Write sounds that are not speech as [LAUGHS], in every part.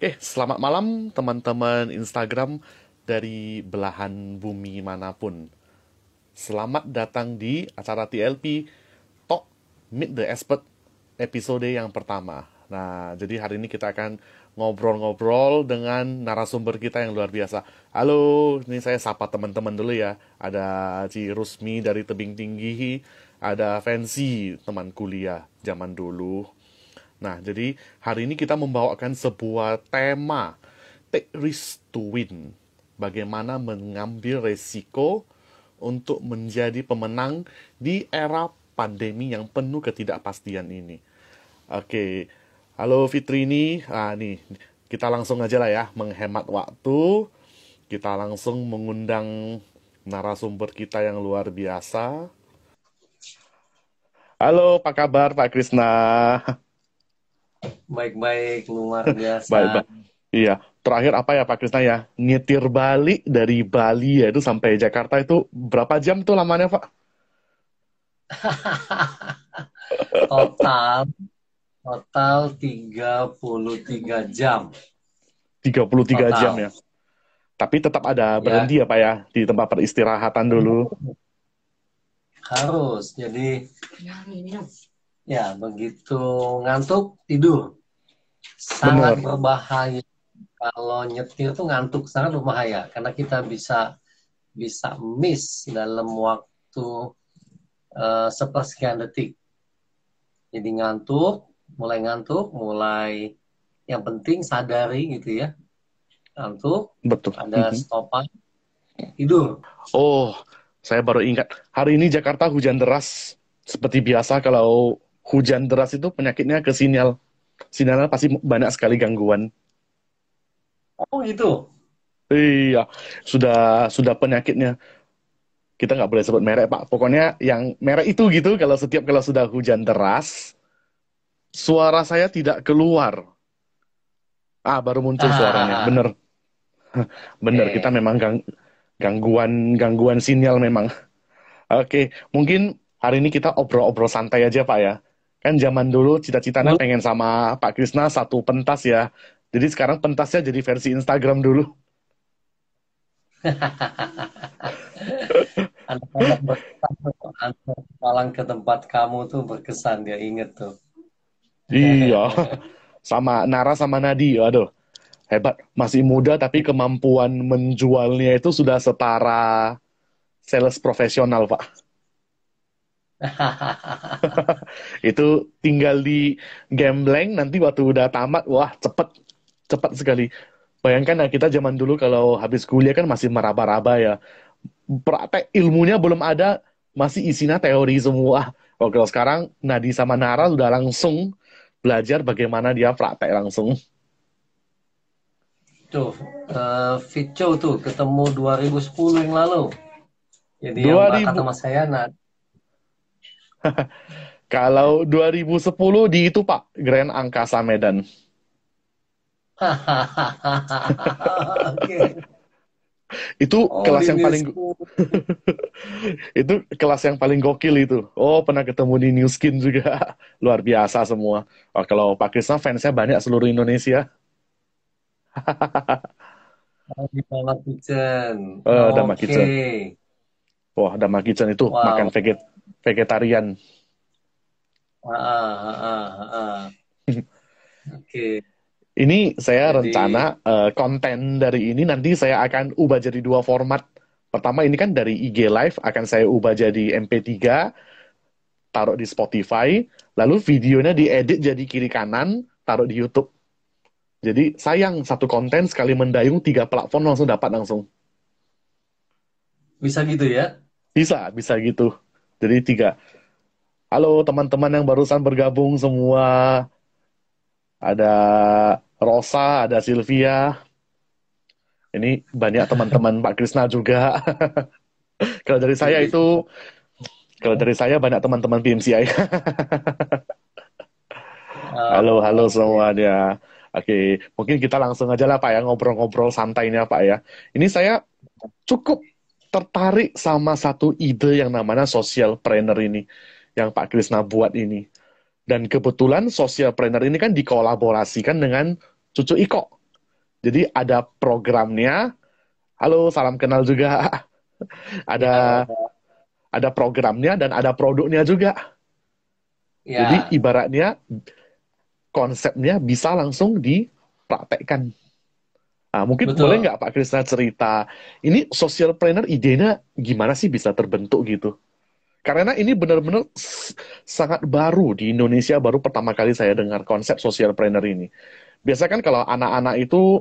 Oke, selamat malam teman-teman Instagram dari belahan bumi mana pun. Selamat datang di acara TLP Talk Meet the Expert episode yang pertama. Nah, jadi hari ini kita akan ngobrol-ngobrol dengan narasumber kita yang luar biasa. Halo, ini saya sapa teman-teman dulu ya. Ada Ci Rusmi dari Tebing Tinggi, ada Fancy teman kuliah zaman dulu Nah, jadi hari ini kita membawakan sebuah tema Take Risk to Win. Bagaimana mengambil resiko untuk menjadi pemenang di era pandemi yang penuh ketidakpastian ini. Oke, halo Fitrini. Ah, nih, kita langsung aja lah ya, menghemat waktu. Kita langsung mengundang narasumber kita yang luar biasa. Halo, apa kabar Pak Krisna? Baik-baik, luar biasa. Baik, baik. Iya, terakhir apa ya Pak Krisna ya? Nyetir balik dari Bali ya itu sampai Jakarta itu berapa jam tuh lamanya Pak? [LAUGHS] total total 33 jam. 33 total. jam ya. Tapi tetap ada ya. berhenti ya Pak ya di tempat peristirahatan dulu. Harus. Jadi Ya, begitu ngantuk tidur. Sangat Benar. berbahaya. Kalau nyetir tuh ngantuk sangat berbahaya karena kita bisa bisa miss dalam waktu uh, sepersekian detik. Jadi ngantuk, mulai ngantuk, mulai yang penting sadari gitu ya. Ngantuk, Betul. ada mm -hmm. stopan, tidur. Oh, saya baru ingat. Hari ini Jakarta hujan deras. Seperti biasa kalau hujan deras itu penyakitnya ke sinyal. Sinyalnya pasti banyak sekali gangguan. Oh gitu. Iya, sudah sudah penyakitnya. Kita nggak boleh sebut merek pak. Pokoknya yang merek itu gitu. Kalau setiap kalau sudah hujan deras, suara saya tidak keluar. Ah, baru muncul ah. suaranya. Bener, [LAUGHS] bener. Eh. Kita memang gang, gangguan gangguan sinyal memang. [LAUGHS] Oke, mungkin hari ini kita obrol-obrol santai aja pak ya kan zaman dulu cita-citanya pengen sama Pak Krisna satu pentas ya. Jadi sekarang pentasnya jadi versi Instagram dulu. [LAUGHS] Anak-anak malang ke tempat kamu tuh berkesan dia inget tuh. iya. [LAUGHS] Sama Nara sama Nadi, aduh. Hebat, masih muda tapi kemampuan menjualnya itu sudah setara sales profesional, Pak. [LAUGHS] itu tinggal di gambling nanti waktu udah tamat wah cepet cepet sekali. Bayangkan ya kita zaman dulu kalau habis kuliah kan masih meraba-raba ya. Praktek ilmunya belum ada masih isinya teori semua. Oh, kalau sekarang Nadi sama Nara udah langsung belajar bagaimana dia praktek langsung. Tuh uh, tuh ketemu 2010 yang lalu. Jadi 2000... yang kata saya nah [LAUGHS] Kalau 2010 di itu Pak, Grand Angkasa Medan. [LAUGHS] itu oh, kelas yang paling [LAUGHS] itu kelas yang paling gokil itu. Oh, pernah ketemu di New Skin juga. Luar biasa semua. Oh, kalau Pak Krisna fansnya banyak seluruh Indonesia. di Dama Kitchen. Oh, Dama okay. Kitchen. Wah, Dama Kitchen itu wow. makan veget vegetarian. Ah, ah, ah, ah. [LAUGHS] Oke. Okay. Ini saya jadi... rencana uh, konten dari ini nanti saya akan ubah jadi dua format. Pertama ini kan dari IG Live akan saya ubah jadi MP3, taruh di Spotify, lalu videonya diedit jadi kiri kanan, taruh di YouTube. Jadi sayang satu konten sekali mendayung tiga platform langsung dapat langsung. Bisa gitu ya? Bisa, bisa gitu. Jadi tiga. Halo teman-teman yang barusan bergabung semua. Ada Rosa, ada Sylvia. Ini banyak teman-teman Pak Krisna juga. [LAUGHS] kalau dari saya itu, kalau dari saya banyak teman-teman PMCI. [LAUGHS] halo, halo semua dia. Oke, mungkin kita langsung aja lah Pak ya ngobrol-ngobrol santainya Pak ya. Ini saya cukup tertarik sama satu ide yang namanya social planner ini yang Pak Krisna buat ini. Dan kebetulan social planner ini kan dikolaborasikan dengan Cucu Iko. Jadi ada programnya. Halo, salam kenal juga. [LAUGHS] ada ya, ada programnya dan ada produknya juga. Ya. Jadi ibaratnya konsepnya bisa langsung dipraktekkan. Nah, mungkin Betul. boleh nggak Pak Krisna cerita, ini social planner idenya gimana sih bisa terbentuk gitu? Karena ini benar-benar sangat baru di Indonesia, baru pertama kali saya dengar konsep social planner ini. Biasa kan kalau anak-anak itu,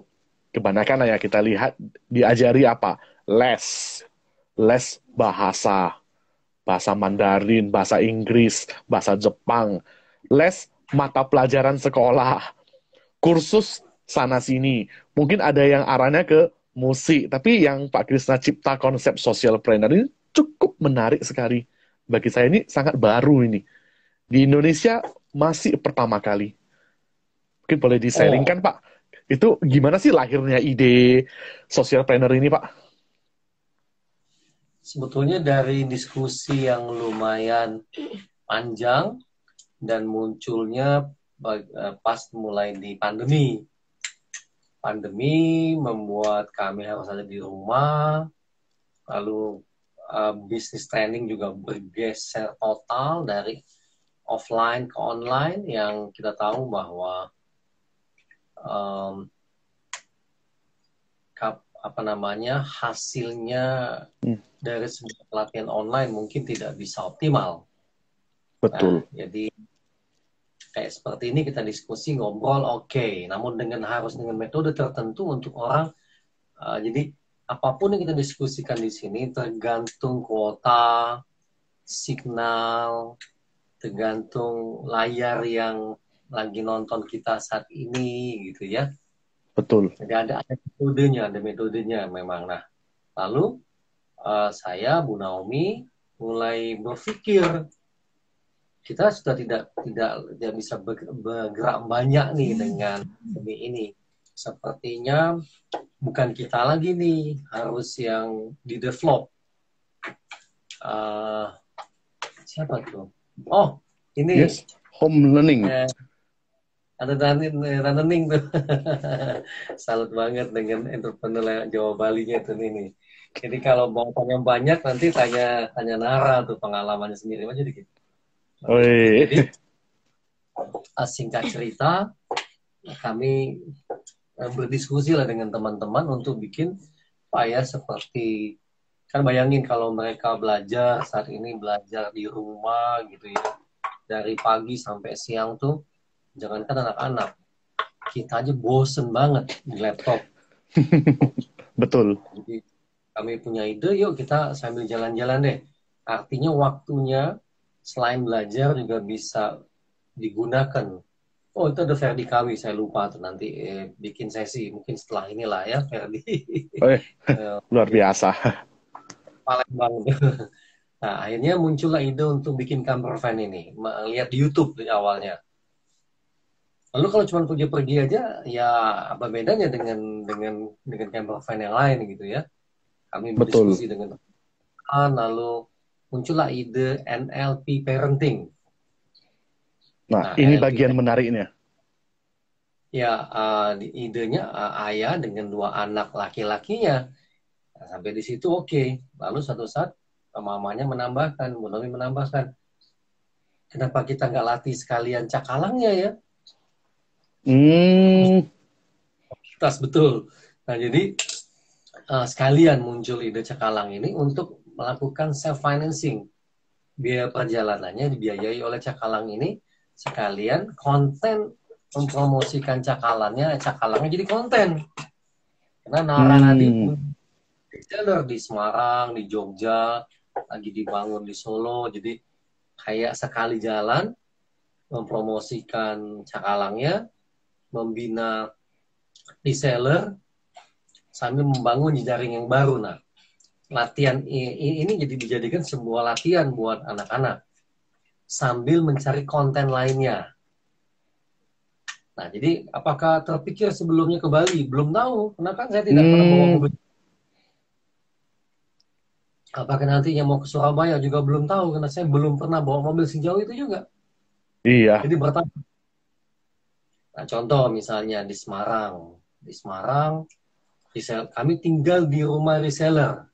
kebanyakan ya kita lihat, diajari apa? Les. Les bahasa. Bahasa Mandarin, bahasa Inggris, bahasa Jepang. Les mata pelajaran sekolah. Kursus sana-sini. Mungkin ada yang arahnya ke musik, tapi yang Pak Krisna cipta konsep social planner ini cukup menarik sekali bagi saya ini sangat baru ini. Di Indonesia masih pertama kali. Mungkin boleh disaringkan, oh. Pak. Itu gimana sih lahirnya ide social planner ini, Pak? Sebetulnya dari diskusi yang lumayan panjang dan munculnya eh, pas mulai di pandemi. Pandemi membuat kami harus ada di rumah, lalu uh, bisnis training juga bergeser total dari offline ke online yang kita tahu bahwa um, kap, apa namanya hasilnya hmm. dari sebuah pelatihan online mungkin tidak bisa optimal. Betul. Nah, jadi kayak seperti ini kita diskusi ngobrol oke, okay. namun dengan harus dengan metode tertentu untuk orang. Uh, jadi apa pun yang kita diskusikan di sini tergantung kuota, signal, tergantung layar yang lagi nonton kita saat ini gitu ya. Betul. Jadi ada, ada metodenya, ada metodenya memang. Nah, lalu uh, saya Bu Naomi mulai berpikir kita sudah tidak tidak tidak bisa bergerak banyak nih dengan ini ini. Sepertinya bukan kita lagi nih harus yang di develop. Uh, siapa tuh? Oh ini. Yes, home learning. Eh, ada running tuh. [LAUGHS] Salut banget dengan entrepreneur Jawa Bali nya tuh ini jadi kalau mau tanya banyak nanti tanya tanya Nara tuh pengalamannya sendiri. Aja dikit oh, iya. jadi singkat cerita kami Eh, berdiskusi lah dengan teman-teman untuk bikin supaya seperti kan bayangin kalau mereka belajar saat ini belajar di rumah gitu ya. Dari pagi sampai siang tuh jangankan anak-anak kita aja bosen banget di laptop. [LAUGHS] Betul. Jadi kami punya ide yuk kita sambil jalan-jalan deh. Artinya waktunya selain belajar juga bisa digunakan Oh itu ada Ferdi Kawi, saya lupa tuh nanti eh, bikin sesi mungkin setelah inilah ya Ferdi. Oh, iya. [LAUGHS] Luar biasa. Palembang. [LAUGHS] Nah akhirnya muncullah ide untuk bikin camper van ini, lihat di YouTube awalnya. Lalu kalau cuma pergi-pergi aja, ya apa bedanya dengan dengan dengan camper van yang lain gitu ya? Kami berdiskusi Betul. dengan lalu muncullah ide NLP parenting Nah, nah ini bagian kita, menariknya. Ya, uh, idenya uh, ayah dengan dua anak laki-lakinya. Nah, sampai di situ oke. Okay. Lalu satu saat mamanya menambahkan, Bu Nomi menambahkan, kenapa kita nggak latih sekalian cakalangnya ya? Hmm. Tas betul. Nah jadi uh, sekalian muncul ide cakalang ini untuk melakukan self financing. Biaya perjalanannya dibiayai oleh cakalang ini sekalian konten mempromosikan cakalannya, cakalangnya jadi konten. Karena Nara hmm. Jalur di Semarang, di Jogja, lagi dibangun di Solo, jadi kayak sekali jalan mempromosikan cakalangnya, membina reseller, sambil membangun jaring yang baru. Nah, latihan ini jadi dijadikan sebuah latihan buat anak-anak sambil mencari konten lainnya. Nah, jadi apakah terpikir sebelumnya ke Bali? Belum tahu, karena kan saya tidak hmm. pernah bawa mobil. Apakah nantinya mau ke Surabaya juga belum tahu, karena saya belum pernah bawa mobil sejauh itu juga. Iya. Jadi bertanya. Nah, contoh misalnya di Semarang, di Semarang. Resell, kami tinggal di rumah reseller,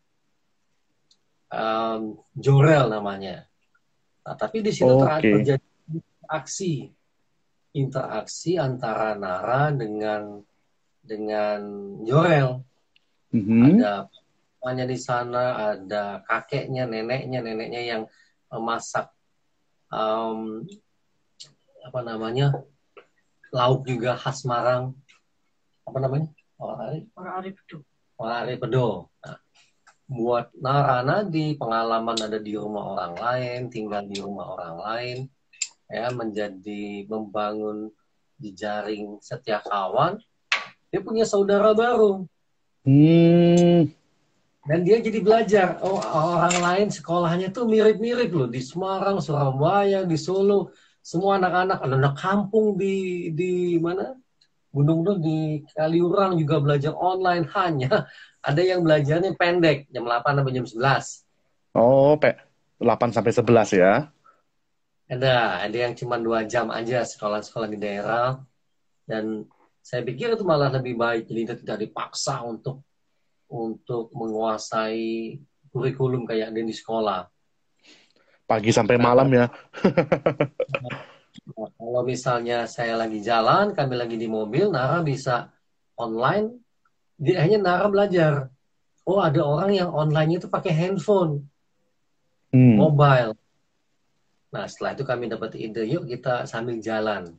um, Jorel namanya. Nah, tapi di situ Oke. terjadi interaksi, interaksi antara Nara dengan dengan Jorel. Mhm. Ada mamanya di sana, ada kakeknya, neneknya, neneknya yang memasak um, apa namanya lauk juga khas Semarang. Apa namanya? Orang Orang Arif itu. Ari Pedo. Nah, buat Nara Nadi pengalaman ada di rumah orang lain, tinggal di rumah orang lain, ya menjadi membangun jejaring setia kawan. Dia punya saudara baru Hmm. dan dia jadi belajar. Oh orang lain sekolahnya tuh mirip-mirip loh di Semarang, Surabaya, di Solo. Semua anak-anak, anak kampung di di mana? Gunung Gunung di Kaliurang juga belajar online [LAUGHS] hanya ada yang belajarnya pendek jam 8 sampai jam 11. Oh, pe 8 sampai 11 ya. Ada, ada yang cuma dua jam aja sekolah-sekolah di daerah. Dan saya pikir itu malah lebih baik jadi kita tidak dipaksa untuk untuk menguasai kurikulum kayak ada di sekolah. Pagi sampai malam ya. [LAUGHS] Kalau misalnya saya lagi jalan, kami lagi di mobil, Nara bisa online, dia hanya Nara belajar. Oh, ada orang yang online itu pakai handphone, Hmm. mobile. Nah, setelah itu kami dapat ide, yuk kita sambil jalan.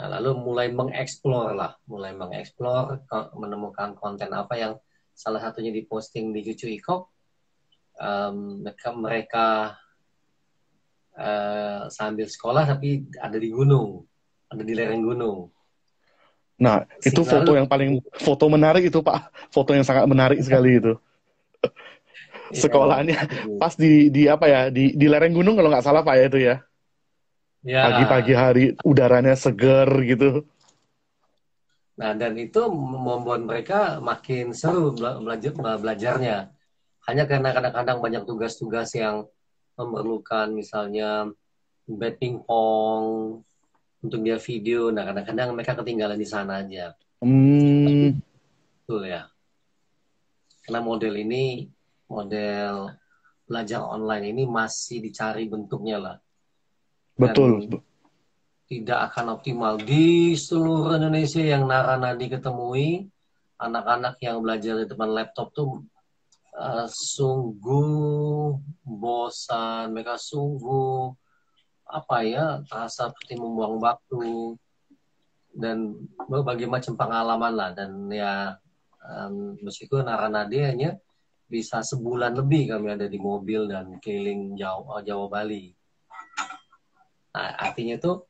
Nah, lalu mulai mengeksplor lah, mulai mengeksplor, menemukan konten apa yang salah satunya diposting di Cucu Ikok. Em, mereka mereka eh, sambil sekolah tapi ada di gunung, ada di lereng gunung. Nah, itu foto yang paling foto menarik itu, Pak. Foto yang sangat menarik sekali itu. [LAUGHS] Sekolahannya Iya. pas di di apa ya? Di di lereng gunung kalau nggak salah Pak ya itu ya. Ya. Pagi-pagi hari udaranya seger gitu. Nah, dan itu membuat mereka makin seru bela- belajar belajarnya. Hanya karena kadang-kadang banyak tugas-tugas yang memerlukan misalnya bed pingpong untuk dia video. Nah, kadang-kadang mereka ketinggalan di sana aja. Hmm, Betul ya. Karena model ini, model belajar online ini masih dicari bentuknya lah. betul. tidak akan optimal di seluruh Indonesia yang Nara Nadi ketemui anak-anak yang belajar di depan laptop tuh uh, sungguh bosan mereka sungguh apa ya terasa seperti membuang waktu dan berbagai macam pengalaman lah. Dan ya um, meskipun Nara Nadi hanya bisa sebulan lebih kami ada di mobil dan keliling Jawa, Jawa Bali. Nah, artinya itu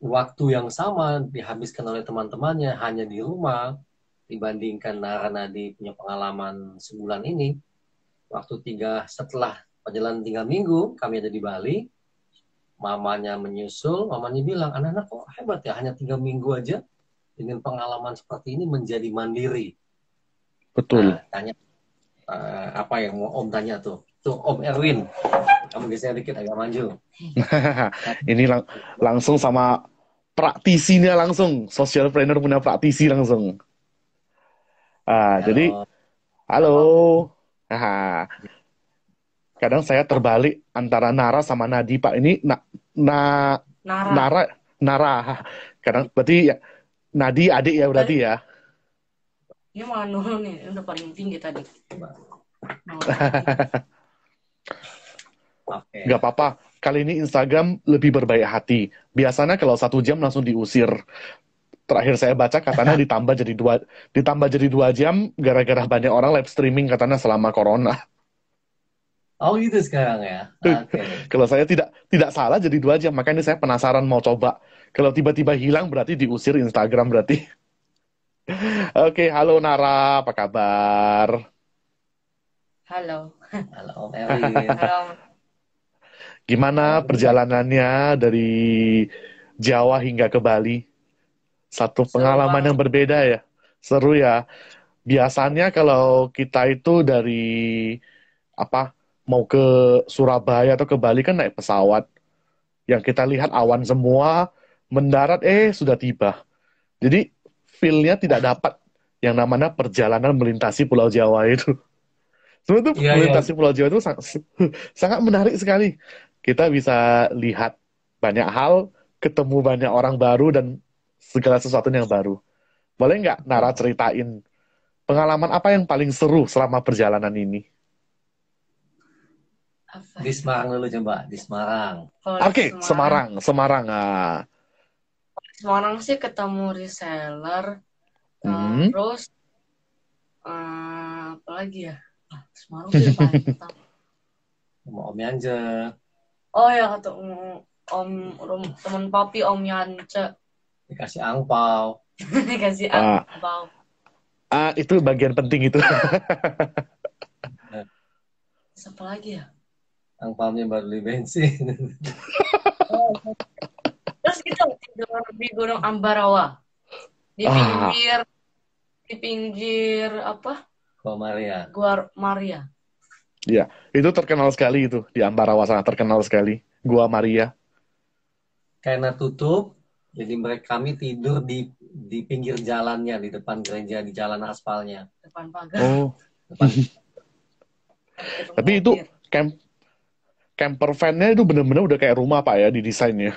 waktu yang sama dihabiskan oleh teman-temannya hanya di rumah. Dibandingkan Nara Nadi punya pengalaman sebulan ini. Waktu tiga setelah perjalanan tiga minggu kami ada di Bali, mamanya menyusul, mamanya bilang anak-anak kok hebat ya hanya tiga minggu aja dengan pengalaman seperti ini menjadi mandiri. Betul. Nah, tanya eh, apa yang mau Om tanya tuh? Tuh Om Erwin, kamu geser dikit agak maju. [LAUGHS] Ini lang- langsung sama praktisinya langsung. Social planner punya praktisi langsung. Ah, jadi Halo. halo. Kadang saya terbalik antara Nara sama Nadi, Pak. Ini na, na Nara. Nara Nara. Kadang berarti ya Nadi adik ya berarti ya. Dia malah nurun nih, udah paling tinggi tadi. [LAUGHS] Oke. Nggak apa-apa. Kali ini Instagram lebih berbaik hati. Biasanya kalau satu jam langsung diusir. Terakhir saya baca katanya [LAUGHS] ditambah jadi dua ditambah jadi dua jam gara-gara banyak orang live streaming katanya selama corona. Oh gitu sekarang ya. Oke. Kalau saya tidak tidak salah jadi dua jam, makanya saya penasaran mau coba. Kalau tiba-tiba hilang berarti diusir Instagram berarti. [LAUGHS] Oke, halo Nara, apa kabar? Halo. Halo Om Erwin. [LAUGHS] Halo. Gimana perjalanannya dari Jawa hingga ke Bali? Satu Seru pengalaman banget. yang berbeda ya. Seru ya. Biasanya kalau kita itu dari apa mau ke Surabaya atau ke Bali kan naik pesawat. Yang kita lihat awan semua, mendarat eh sudah tiba. Jadi feel-nya tidak dapat yang namanya perjalanan melintasi Pulau Jawa itu. Sebenarnya tuh Iya, iya. melintasi Pulau Jawa itu sangat, sangat menarik sekali. Kita bisa lihat banyak hal, ketemu banyak orang baru dan segala sesuatu yang baru. Boleh nggak Nara ceritain pengalaman apa yang paling seru selama perjalanan ini? Di? Semarang dulu coba, di Semarang. Oke, di Semarang, Semarang. Ah. Semarang sih ketemu reseller, Hmm. terus eh, apa lagi ya? Ah, Semarang yang paling pertama. Om Yanje. Oh ya ketemu Om Rum- teman papi Om Yance Dikasih angpau. [LAUGHS] dikasih Ah. angpau. Ah, itu bagian penting itu. [LAUGHS] Terus apa lagi ya? Angpaunya baru beli bensin. Terus [LAUGHS] kita tidur di Gunung Ambarawa. Di Ah. pinggir di pinggir apa? Kok Maria. Gua Maria. itu terkenal sekali itu di Ambarawa sangat terkenal sekali. Gua Maria. Karena tutup, jadi mereka kami tidur di di pinggir jalannya, di depan gereja, di jalan aspalnya. Depan pagar. Oh, Depan [LAUGHS] tapi itu camp camper van-nya itu bener-bener udah kayak rumah Pak ya di desainnya.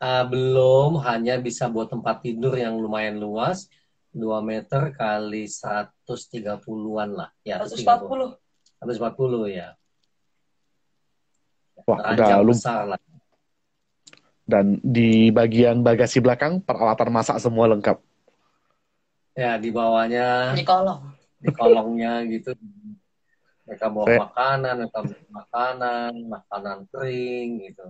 Ah, belum, hanya bisa buat tempat tidur yang lumayan luas, 2 meter kali 130-an lah. Ya, 130. 140. 140 ya. Wah, udah Ranjang lu besar lah. dan di bagian bagasi belakang peralatan masak semua lengkap. Ya, di bawahnya, Di kolong. di kolongnya gitu. Mereka bawa Saya- makanan, mereka bawa makanan, makanan kering gitu.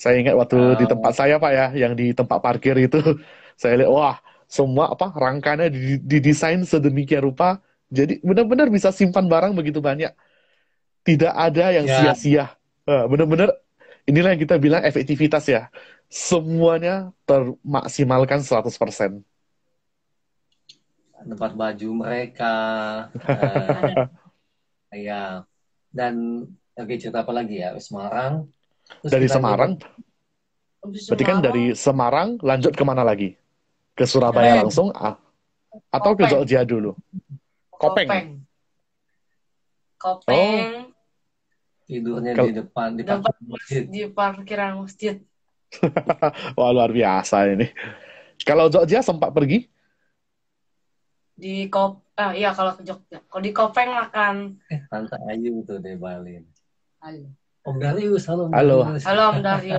Saya ingat waktu Ah. di tempat saya Pak ya, yang di tempat parkir itu, [LAUGHS] saya lihat wah semua apa rangkanya di- didesain sedemikian rupa, jadi benar-benar bisa simpan barang begitu banyak. Tidak ada yang Ya. sia-sia. Eh, Benar-benar inilah yang kita bilang efektivitas ya. Semuanya termaksimalkan 100%. tempat baju mereka. [LAUGHS] eh, ya. Dan oke cerita apa lagi ya? Semarang. Terus Dari Semarang, Habis berarti kan Semarang, dari Semarang lanjut ke mana lagi? Ke Surabaya Kopeng. langsung ah, atau ke Kopeng. Jogja dulu? Kopeng. Kopeng. Kopeng tidurnya Kalau- di depan di parkiran masjid. di parkiran masjid. [LAUGHS] Wah luar biasa ini. Kalau Jogja sempat pergi? Di Kop ah iya kalau ke Jogja. Kalau di Kopeng makan Eh, Tante Ayu tuh di Bali. Halo. Om Darius, halo. Om Halo. Darius. Halo Om Dario.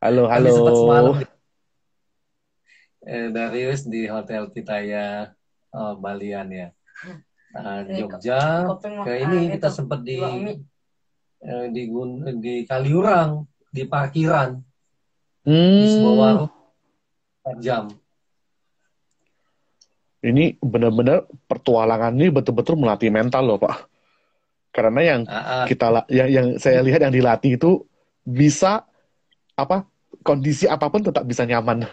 Halo, halo. sempat semalam eh, Darius di hotel kita ya oh, Balian ya. Nah, Jogja Kopeng ke ini itu, kita sempat di eh, di Gun- di Kaliurang di parkiran di sebuah Hmm, warung 4 jam. Ini benar-benar pertualangan ini betul-betul melatih mental loh, Pak. Karena yang Ah, ah, kita yang, yang saya lihat yang dilatih itu bisa apa kondisi apa pun tetap bisa nyaman.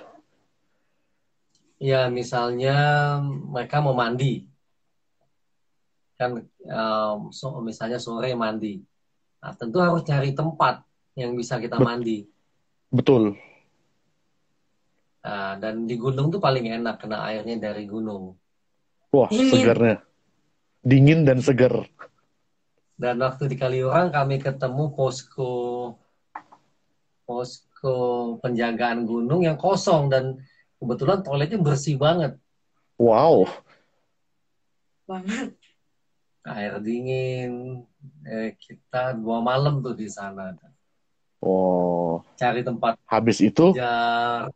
ya misalnya mereka mau mandi kan em, so, misalnya sore mandi. Nah, tentu harus cari tempat yang bisa kita Bet- mandi. Betul. Nah, dan di gunung tuh paling enak kena airnya dari gunung. Wah, Dingin. segarnya. Dingin dan segar. Dan waktu di Kaliurang kami ketemu posko posko penjagaan gunung yang kosong dan kebetulan toiletnya bersih banget. Wow. banget. Air dingin. Eh, kita dua malam tuh di sana. Oh, Cari tempat habis itu jar.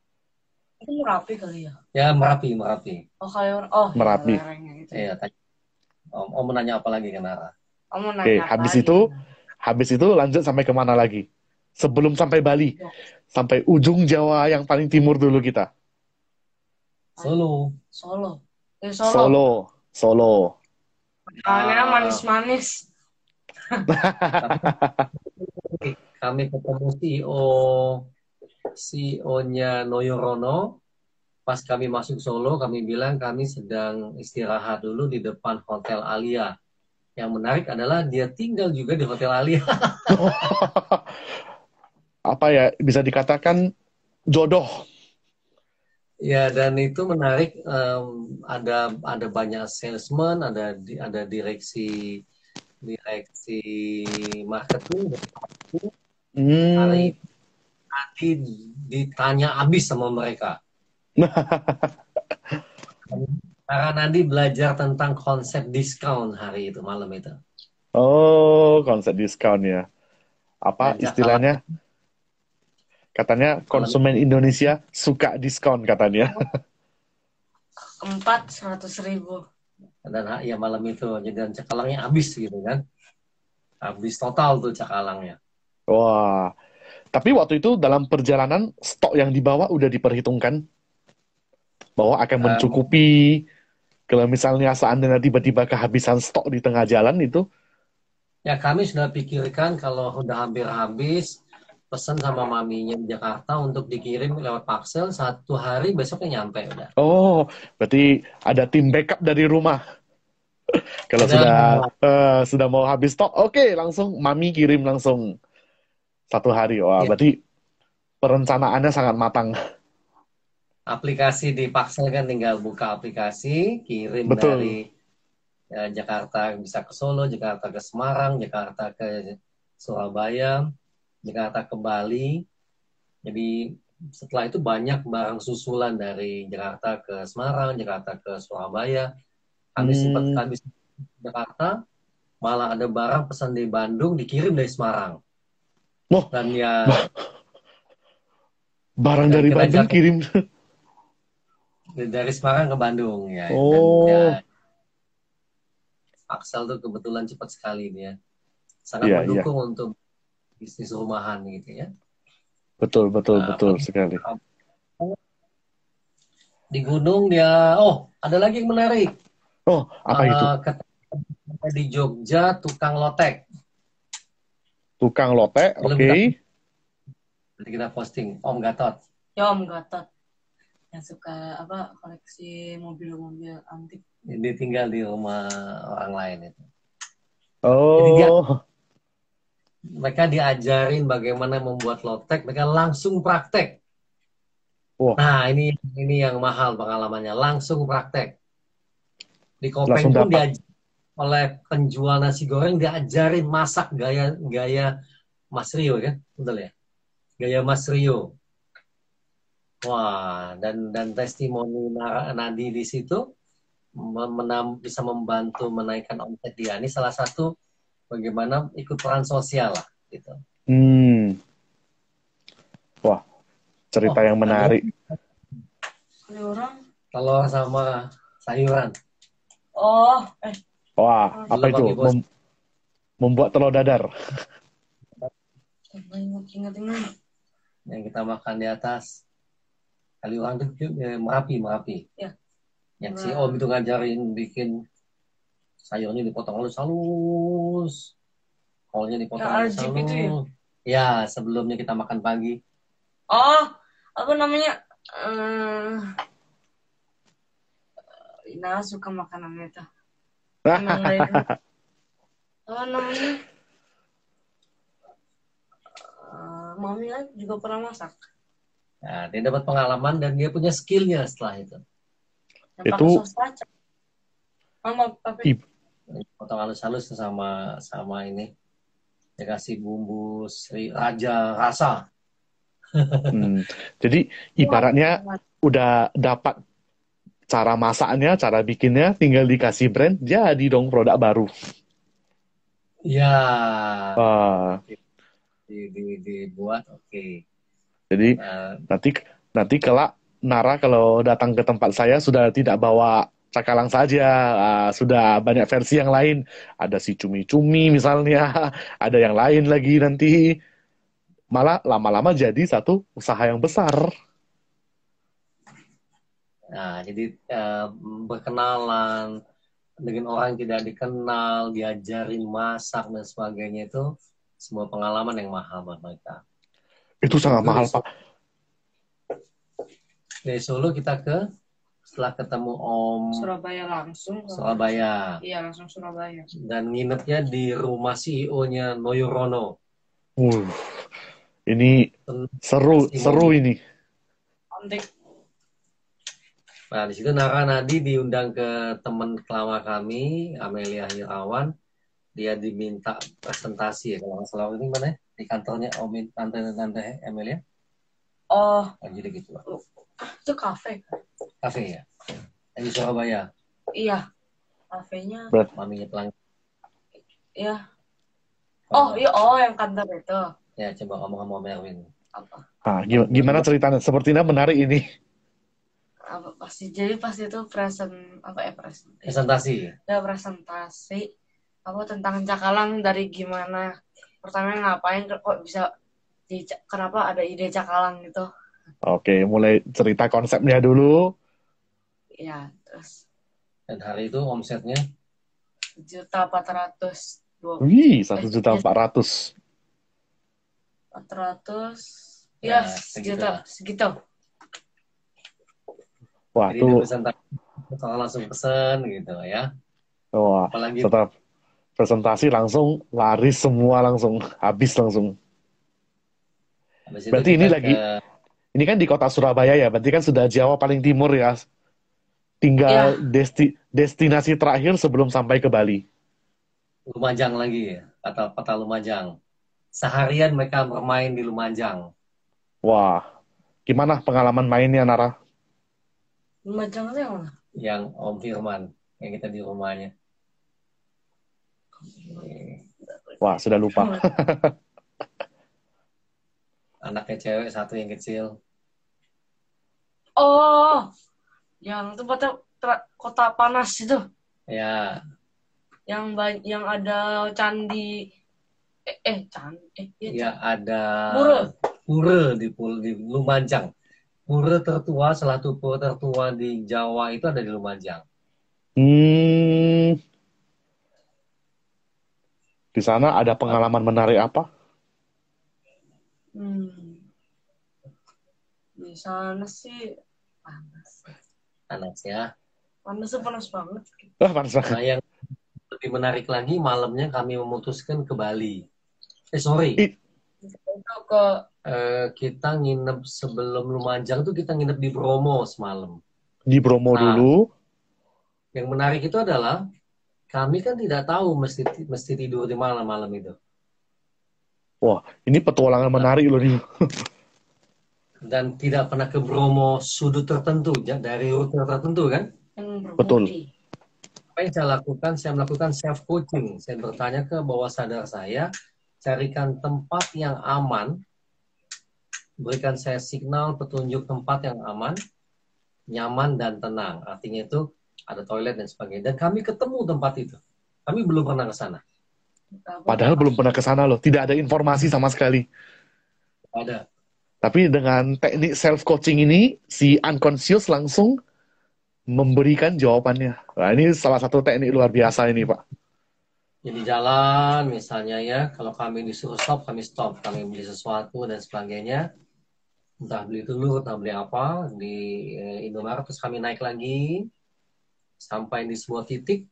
Itu Merapi kali ya. Ya Merapi, Merapi. Oh kayak oh iya, Merapi. lerengnya itu. Iya, tanya. Om, om mau nanya apa lagi ke Nara? Oh, mau Oke, nanya habis lagi. itu habis itu lanjut sampai ke mana lagi? Sebelum sampai Bali, sampai ujung Jawa yang paling timur dulu kita. Solo. Solo. Eh, Solo. Solo, Solo. Makanannya Ah. manis-manis. [LAUGHS] Kami ketemu CEO CEO-nya Noyorono. Pas kami masuk Solo, kami bilang kami sedang istirahat dulu di depan Hotel Alia. Yang menarik adalah dia tinggal juga di Hotel Alia. [LAUGHS] Apa ya bisa dikatakan jodoh. Ya dan itu menarik em, ada ada banyak salesman, ada di- ada direksi direksi marketing Hmm. hari nanti ditanya habis sama mereka. [LAUGHS] Karena Nadi belajar tentang konsep diskon hari itu malam itu. Oh, konsep diskon ya. Apa istilahnya? Katanya konsumen Indonesia suka diskon katanya. [LAUGHS] Empat seratus ribu. Dan ya malam itu jadi dan cakalangnya habis gitu kan. Habis total tuh cakalangnya. Wah. Tapi waktu itu dalam perjalanan stok yang dibawa udah diperhitungkan bahwa akan Um, mencukupi kalau misalnya seandainya tiba-tiba kehabisan stok di tengah jalan itu. Ya kami sudah pikirkan kalau udah hampir habis pesan sama maminya di Jakarta untuk dikirim lewat parcel satu hari besoknya nyampe udah. Oh, berarti ada tim backup dari rumah. [LAUGHS] Kalau sudah eh, sudah mau habis stok, oke langsung mami kirim langsung satu hari. Wah, Iya. berarti perencanaannya sangat matang. Aplikasi di parcel kan tinggal buka aplikasi, kirim Betul. dari ya, Jakarta bisa ke Solo, Jakarta ke Semarang, Jakarta ke Surabaya, Jakarta ke Bali. Jadi setelah itu banyak barang susulan dari Jakarta ke Semarang, Jakarta ke Surabaya. Kami Hmm. sempat ke Jakarta, malah ada barang pesan di Bandung dikirim dari Semarang. Wah. Dan ya Barang dari Bandung jatuh- kirim. dari Semarang ke Bandung ya. Dan Oh. ya, Axel tuh kebetulan cepat sekali dia. Sangat Iya, mendukung untuk bisnis rumahan gitu ya. Betul, betul, Nah, betul sekali. Di gunung dia, oh ada lagi yang menarik. Oh, apa itu? Eh, di Jogja tukang lotek. Tukang lotek, oke. Nanti kita posting Om Gatot. Ya Om Gatot. Yang suka apa koleksi mobil-mobil antik. Dia tinggal di rumah orang lain itu. Jadi dia- Oh, Mereka diajarin bagaimana membuat lotek, mereka langsung praktek. Wah. Nah ini ini yang mahal pengalamannya, langsung praktek. Di Langsung Kopeng pun dapat. diaj- oleh penjual nasi goreng diajarin masak gaya gaya Mas Rio kan, betul ya? Gaya Mas Rio. Wah, dan dan testimoni Na- Nadi di situ menam- bisa membantu menaikkan omset dia. Ini salah satu bagaimana ikut peran sosial lah gitu. hmm. Wah, cerita Oh, yang menarik. Orang. Telur sama sayuran. Oh, eh Wah, apa itu? Mem- membuat telur dadar. yang kita makan di atas kali orang tuh eh, merapi merapi Ya. yang si om itu ngajarin bikin sayurnya dipotong halus-halus kolnya dipotong Yang halus-halus aljib itu ya? ya sebelumnya kita makan pagi Oh, apa namanya? Eh Ina suka makanan itu. Emang dulu. Apa namanya? Eh, Mami kan juga pernah masak. nah, dia dapat pengalaman dan dia punya skillnya setelah itu Yang Itu-. Mama, potong halus-halus sama sama ini dia kasih bumbu sri raja rasa Hmm. Jadi ibaratnya udah dapat cara masaknya, cara bikinnya, tinggal dikasih brand, jadi dong produk baru. ya Wah, di, di, dibuat oke jadi Nah, nanti nanti kelak Nara kalau datang ke tempat saya sudah tidak bawa cakalang saja, ah, sudah banyak versi yang lain. Ada si cumi-cumi misalnya, [LAUGHS] ada yang lain lagi nanti. Malah lama-lama jadi satu usaha yang besar. Nah, jadi eh, berkenalan dengan orang yang tidak dikenal, diajarin masak dan sebagainya itu semua pengalaman yang mahal buat mereka. Itu sangat mahal, Pak. Dari Solo kita ke setelah ketemu Om Surabaya langsung. Surabaya Iya, langsung Surabaya. dan nginepnya di rumah CEO-nya Noyorono. Uh, ini seru, seru ini. Antik. Nah, di situ Nara Nadi diundang ke teman kelama kami, Amelia Hirawan. Dia diminta presentasi ya, kalau nggak salah ini mana ya? Di kantornya Omin Tante Tante Amelia. Oh, Oh, jadi gitu, Pak. itu kafe. Kafe ya? Yang di Surabaya. Iya. Kafenya. Maminya pelang. Iya. Oh, iya, oh yang kantor itu. Ya, coba ngomong sama Om Erwin. Apa? Ah, gim- gimana ceritanya? Sepertinya menarik ini. Apa pasti. Jadi pas itu present apa ya present Presentasi. ya presentasi. Apa tentang cakalang dari gimana? Pertama ngapain kok bisa di kenapa ada ide cakalang gitu? Oke, mulai cerita konsepnya dulu. ya terus. Dan hari itu omsetnya? Juta empat ratus dua Wih, satu juta empat ratus. empat ratus Ya, ya segitu segitu Wah, jadi presentasi. Kalau langsung pesen gitu ya. wah, Apalagi setelah presentasi langsung laris semua langsung, habis langsung. habis itu Berarti ini kita lagi- ke- Ini kan di kota Surabaya ya, berarti kan sudah Jawa paling timur ya. Tinggal desti- destinasi terakhir sebelum sampai ke Bali. Lumajang lagi ya, kata kota Lumajang. Seharian mereka bermain di Lumajang. Wah, gimana pengalaman mainnya Nara? Lumajang itu yang mana Yang Om Firman, yang kita di rumahnya. Wah, sudah lupa. [LAUGHS] Anaknya cewek satu yang kecil. oh yang tempatnya tra- kota panas itu Ya, yang banyak yang ada candi eh, eh candi eh, iya, ya ada Pura. pura di, Pul- di Lumajang. Pura tertua, salah satu pura tertua di Jawa itu ada di Lumajang. Hmm, di sana ada pengalaman menarik apa? Hmm. Di sana sih panas. Panas ya. Panasnya panas banget. Wah, panas banget. Nah, yang lebih menarik lagi, malamnya kami memutuskan ke Bali. Eh, sorry. Itu ke Eh, kita nginep sebelum Lumajang tuh kita nginep di Bromo semalam. Di Bromo Nah. dulu. Yang menarik itu adalah kami kan tidak tahu mesti mesti tidur di mana malam itu. Ini petualangan menarik loh nih. Dan tidak pernah ke Bromo sudut tertentu dari rute tertentu kan. Betul. Apa yang saya lakukan? Saya melakukan self coaching. Saya bertanya ke bawah sadar saya, carikan tempat yang aman, berikan saya signal petunjuk tempat yang aman, nyaman dan tenang. Artinya itu ada toilet dan sebagainya. Dan kami ketemu tempat itu. Kami belum pernah ke sana. Padahal belum pernah ke sana loh. Tidak ada informasi sama sekali. Ada. Tapi dengan teknik self coaching ini, si unconscious langsung memberikan jawabannya. Nah, ini salah satu teknik luar biasa ini, Pak. Jadi jalan misalnya ya, kalau kami disuruh stop, kami stop. Kami beli sesuatu dan sebagainya. Entah beli telur, entah beli apa. Di eh, Indomaret, terus kami naik lagi. Sampai di sebuah titik.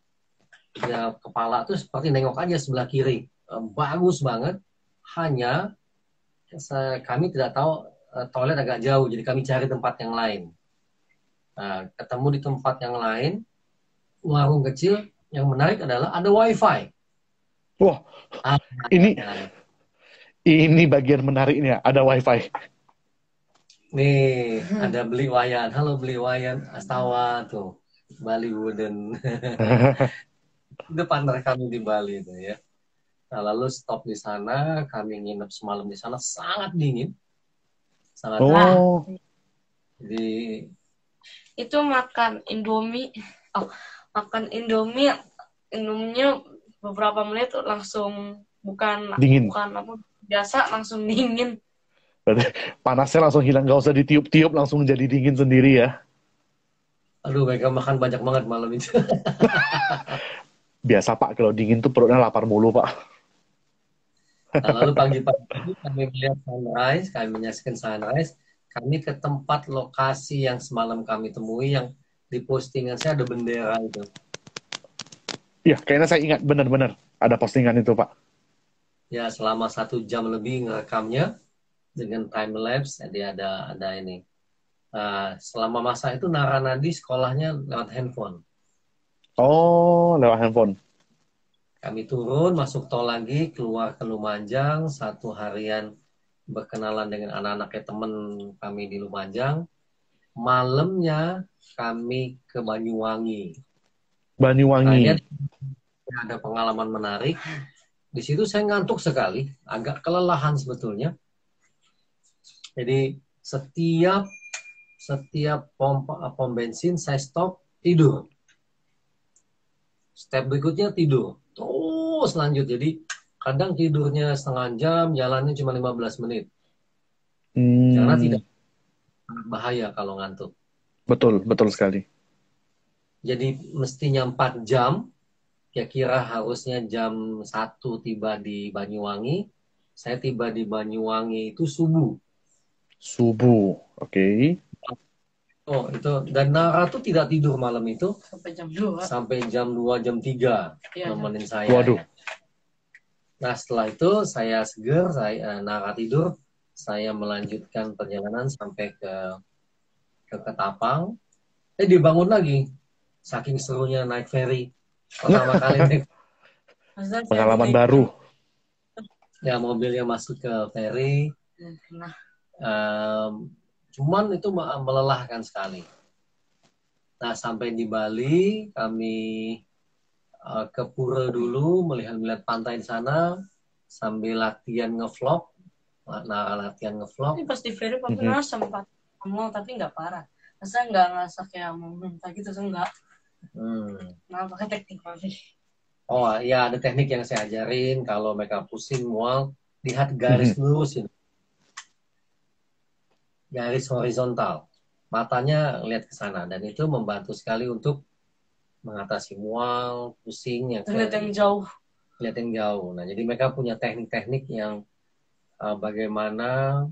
Ya, kepala tuh seperti nengok aja sebelah kiri. Eh, Bagus banget. Hanya saya- kami tidak tahu eh, toilet agak jauh. Jadi kami cari tempat yang lain. Nah, ketemu di tempat yang lain. Warung kecil. Yang menarik adalah ada wifi. Wah, Ah, ini Nah, ini bagian menariknya. Ada wifi. Nih, ada beli wayan. Halo beli wayan. Astawa tuh. Bali Wooden. [LAUGHS] Depan kami di Bali itu ya. Nah, lalu stop di sana. Kami nginep semalam di sana. Sangat dingin. Sangat Oh, Jadi, itu makan Indomie oh makan Indomie Indominya beberapa menit tuh langsung bukan Dingin. bukan apa biasa langsung dingin panasnya langsung hilang. Nggak usah ditiup-tiup, langsung jadi dingin sendiri ya. aduh mereka makan banyak banget malam itu. [LAUGHS] Biasa, Pak. Kalau dingin tuh perutnya lapar mulu, Pak. Nah, lalu [LAUGHS] pagi-pagi kami melihat sunrise, kami menyaksikan sunrise. Kami ke tempat lokasi yang semalam kami temui yang di postingan saya ada bendera itu. Iya, kayaknya saya ingat benar-benar ada postingan itu, Pak. Ya selama satu jam lebih ngerekamnya dengan time lapse. Jadi ada ada ini Nah, selama masa itu Nara Nadi sekolahnya lewat handphone. Oh, lewat handphone. Kami turun, masuk tol lagi, keluar ke Lumajang, satu harian berkenalan dengan anak-anaknya teman kami di Lumajang. Malamnya kami ke Banyuwangi. Banyuwangi. Nah, ada pengalaman menarik. Di situ saya ngantuk sekali, agak kelelahan sebetulnya. Jadi setiap setiap pom pom bensin saya stop tidur. Step berikutnya tidur. Terus lanjut. Jadi kadang tidurnya setengah jam, jalannya cuma 15 menit. Hmm, Karena tidak bahaya kalau ngantuk. betul, betul sekali. Jadi mestinya 4 jam, kira-kira harusnya jam 1 tiba di Banyuwangi. Saya tiba di Banyuwangi itu subuh. Subuh, oke. Oh, itu dan Nara tuh tidak tidur malam itu sampai jam 2 sampai jam 2 jam 3 Iya, nemenin saya. Waduh. ya. Nah, setelah itu saya seger, saya eh, Nara tidur, saya melanjutkan perjalanan sampai ke ke Ketapang. Eh dibangun lagi. Saking serunya naik ferry. Pertama kali naik [LAUGHS] saya Pengalaman baru. ya mobilnya masuk ke ferry. Nah, Em, cuman itu me- melelahkan sekali. Nah, sampai di Bali kami eh, ke Pura dulu melihat-lihat pantai di sana sambil latihan ngevlog. Nah, latihan ngevlog. tapi pas di ferry papa mm sempat ngomong tapi nggak parah. Masa nggak ngerasa kayak mau muntah gitu tuh enggak. Hmm. Nah, pakai teknik papi. Oh, ya ada teknik yang saya ajarin kalau mereka pusing mual, lihat garis lurus ini. Garis horizontal. Matanya lihat ke sana dan itu membantu sekali untuk mengatasi mual, pusing yang Terlihat yang jauh. lihat yang jauh. Nah, jadi mereka punya teknik-teknik yang uh, bagaimana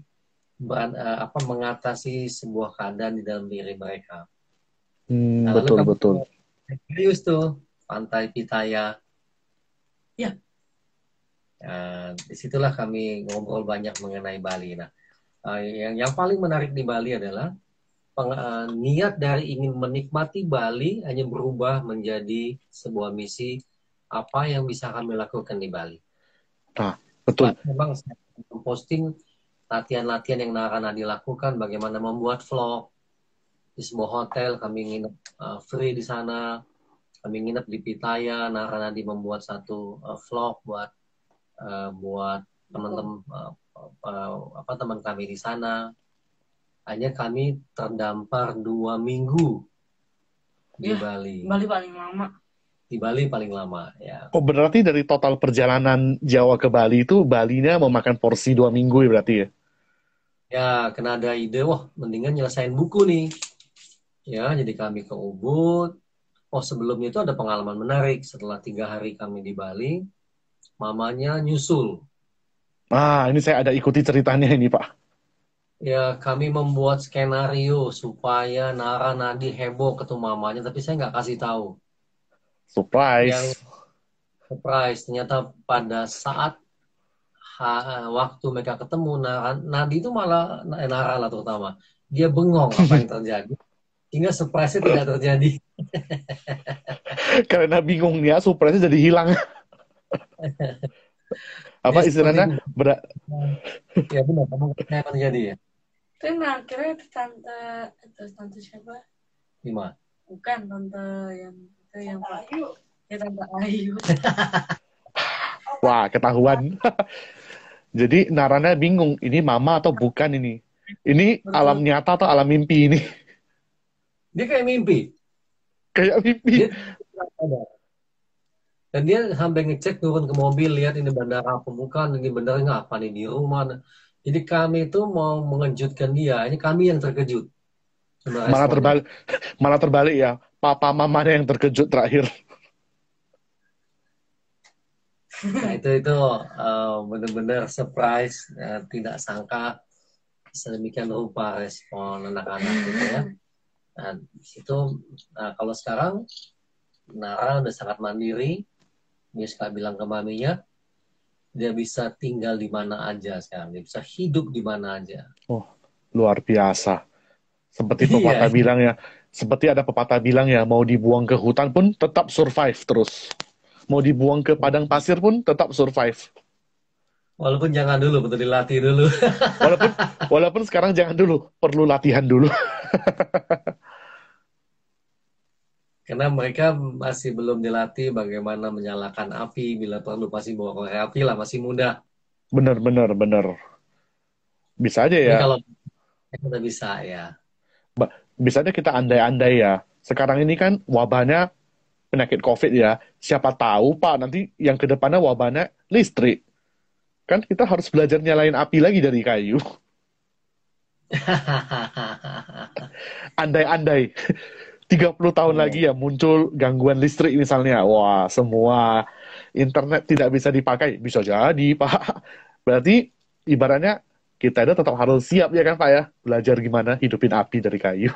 beran- uh, apa mengatasi sebuah keadaan di dalam diri mereka. Hmm, Nah, betul, kamu- betul. Serius tuh, Pantai Pitaya. Ya. Nah, di situlah kami ngobrol banyak mengenai Bali. Nah, uh, yang yang paling menarik di Bali adalah peng- uh, niat dari ingin menikmati Bali hanya berubah menjadi sebuah misi apa yang bisa kami lakukan di Bali. Betul. Memang saya memposting latihan-latihan yang akan dilakukan, bagaimana membuat vlog di sebuah hotel, kami nginep uh, free di sana, kami nginep di Pitaya, Naranadi membuat satu uh, vlog buat uh, buat teman-teman uh, uh, apa teman kami di sana. Hanya kami terdampar dua minggu di Ya, Bali. Bali paling lama. Di Bali paling lama ya. Oh, berarti dari total perjalanan Jawa ke Bali itu, Balinya memakan porsi dua minggu ya berarti ya? Ya, kena ada ide, wah mendingan nyelesain buku nih. Ya, jadi kami ke Ubud. Oh, sebelumnya itu ada pengalaman menarik. Setelah tiga hari kami di Bali, mamanya nyusul. Ah, ini saya ada ikuti ceritanya ini, Pak. Ya, kami membuat skenario supaya Nara Nadi heboh ketemu mamanya, tapi saya nggak kasih tahu. Surprise. Yang surprise, ternyata pada saat ha- waktu mereka ketemu, Nara, Nadi itu malah, eh, Nara lah terutama, dia bengong apa yang terjadi. [LAUGHS] Hingga surprise-nya tidak terjadi. [LAUGHS] Karena bingung ya, surprise-nya jadi hilang. [LAUGHS] Apa Dia istilahnya? seperti- Ber- Ya benar, kamu apa terjadi ya? Tapi nah, akhirnya itu tante, itu tante siapa? Gimana? Bukan tante yang itu yang Pak Ayu. Ya tante Ayu. [LAUGHS] Wah, ketahuan. Jadi Narana bingung, ini mama atau bukan ini? Ini Betul. alam nyata atau alam mimpi ini? Dia kayak mimpi. Kayak mimpi. Dia. Dan dia sampai ngecek turun ke mobil, lihat ini bandara apa bukan, ini bandara nggak apa nih di rumah. Jadi kami itu mau mengejutkan dia, ini kami yang terkejut. Malah terbalik, [LAUGHS] malah terbalik ya. Papa mamanya yang terkejut terakhir. Nah, itu itu uh, benar-benar surprise, uh, tidak sangka sedemikian rupa respon anak-anak gitu ya. Nah, di situ nah, kalau sekarang Nara udah sangat mandiri, dia suka bilang ke maminya, dia bisa tinggal di mana aja sekarang, dia bisa hidup di mana aja. Luar biasa. Seperti Iya. pepatah bilang ya, seperti ada pepatah bilang ya, mau dibuang ke hutan pun tetap survive terus. Mau dibuang ke padang pasir pun tetap survive. Walaupun jangan dulu, betul dilatih dulu. Walaupun walaupun sekarang jangan dulu, perlu latihan dulu. [LAUGHS] Karena mereka masih belum dilatih bagaimana menyalakan api, bila perlu pasti bawa korek api lah, masih muda. Bener, bener, bener. Bisa aja Tapi ya, kalau kita bisa ya. bisa aja kita andai-andai ya. Sekarang ini kan wabahnya penyakit COVID ya. Siapa tahu Pak nanti yang ke depannya wabahnya listrik. Kan kita harus belajar nyalain api lagi dari kayu. [LAUGHS] Andai-andai. 30 tahun Iya. lagi ya muncul gangguan listrik misalnya. Wah, semua internet tidak bisa dipakai. Bisa jadi, [LAUGHS] Pak. Berarti ibaratnya kita itu tetap harus siap ya kan, Pak ya? Belajar gimana hidupin api dari kayu.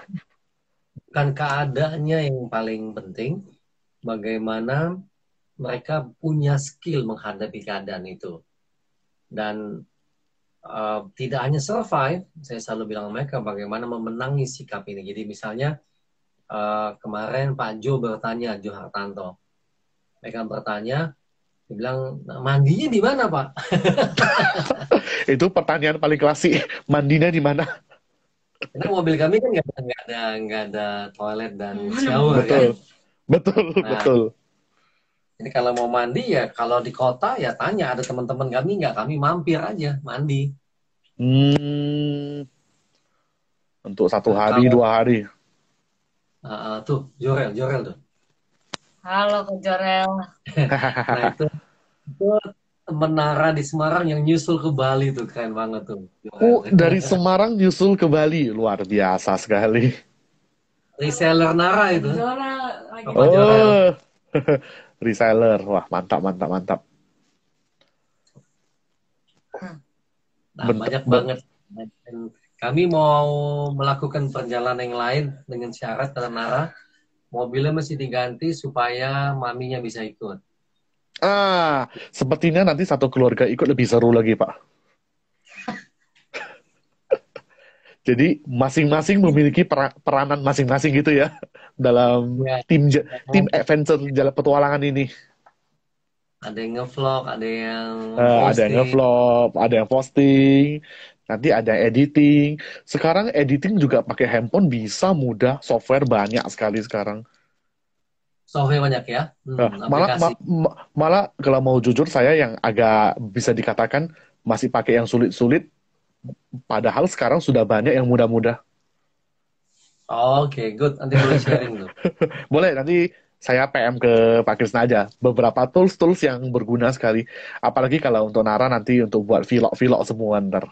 Bukan keadaannya yang paling penting, bagaimana mereka punya skill menghadapi keadaan itu. Dan eh, tidak hanya survive, saya selalu bilang mereka bagaimana memenangi sikap ini. Jadi misalnya eh, kemarin Pak Jo bertanya, Jo Hartanto, mereka bertanya, dia bilang "Nah, mandinya di mana Pak? [LAUGHS] Itu pertanyaan paling klasik. Mandinya di mana? Karena mobil kami kan nggak ada nggak ada nggak ada toilet dan shower kan. Betul. Betul, Nah. betul. Jadi kalau mau mandi ya kalau di kota ya tanya ada teman-teman kami nggak kami mampir aja mandi. Hmm. Untuk satu Nah, hari, kalau- dua hari. Ah, ah, tuh Jorel Jorel tuh. Halo Kak Jorel. [LAUGHS] Nah itu itu temen Nara di Semarang yang nyusul ke Bali tuh keren banget tuh. Jorel. Oh, dari Semarang nyusul ke Bali. Luar biasa sekali. reseller Nara itu. Jorel lagi. Apa Jorel? Oh, [LAUGHS] reseller. Wah, mantap, mantap, mantap. Nah, Ben- banyak banget. Dan kami mau melakukan perjalanan yang lain dengan syarat kata Nara mobilnya mesti diganti supaya maminya bisa ikut. Ah, sepertinya nanti satu keluarga ikut lebih seru lagi, Pak. [LAUGHS] Jadi masing-masing memiliki pera- peranan masing-masing gitu ya dalam Ya. tim ja- tim adventure jalan petualangan ini. Ada yang ngevlog, ada yang Eh, ada yang ngevlog, ada yang posting, nanti ada editing. Sekarang editing juga pakai handphone bisa mudah, software banyak sekali sekarang. Software banyak ya, Hmm, Nah, malah ma- ma- malah kalau mau jujur saya yang agak bisa dikatakan masih pakai yang sulit-sulit, padahal sekarang sudah banyak yang mudah-mudah. Oke, good. Nanti boleh sharing tuh. [LAUGHS] Boleh nanti saya PM ke Pak Krisna aja beberapa tools-tools yang berguna sekali. Apalagi kalau untuk Nara nanti untuk buat vlog-vlog semua ntar.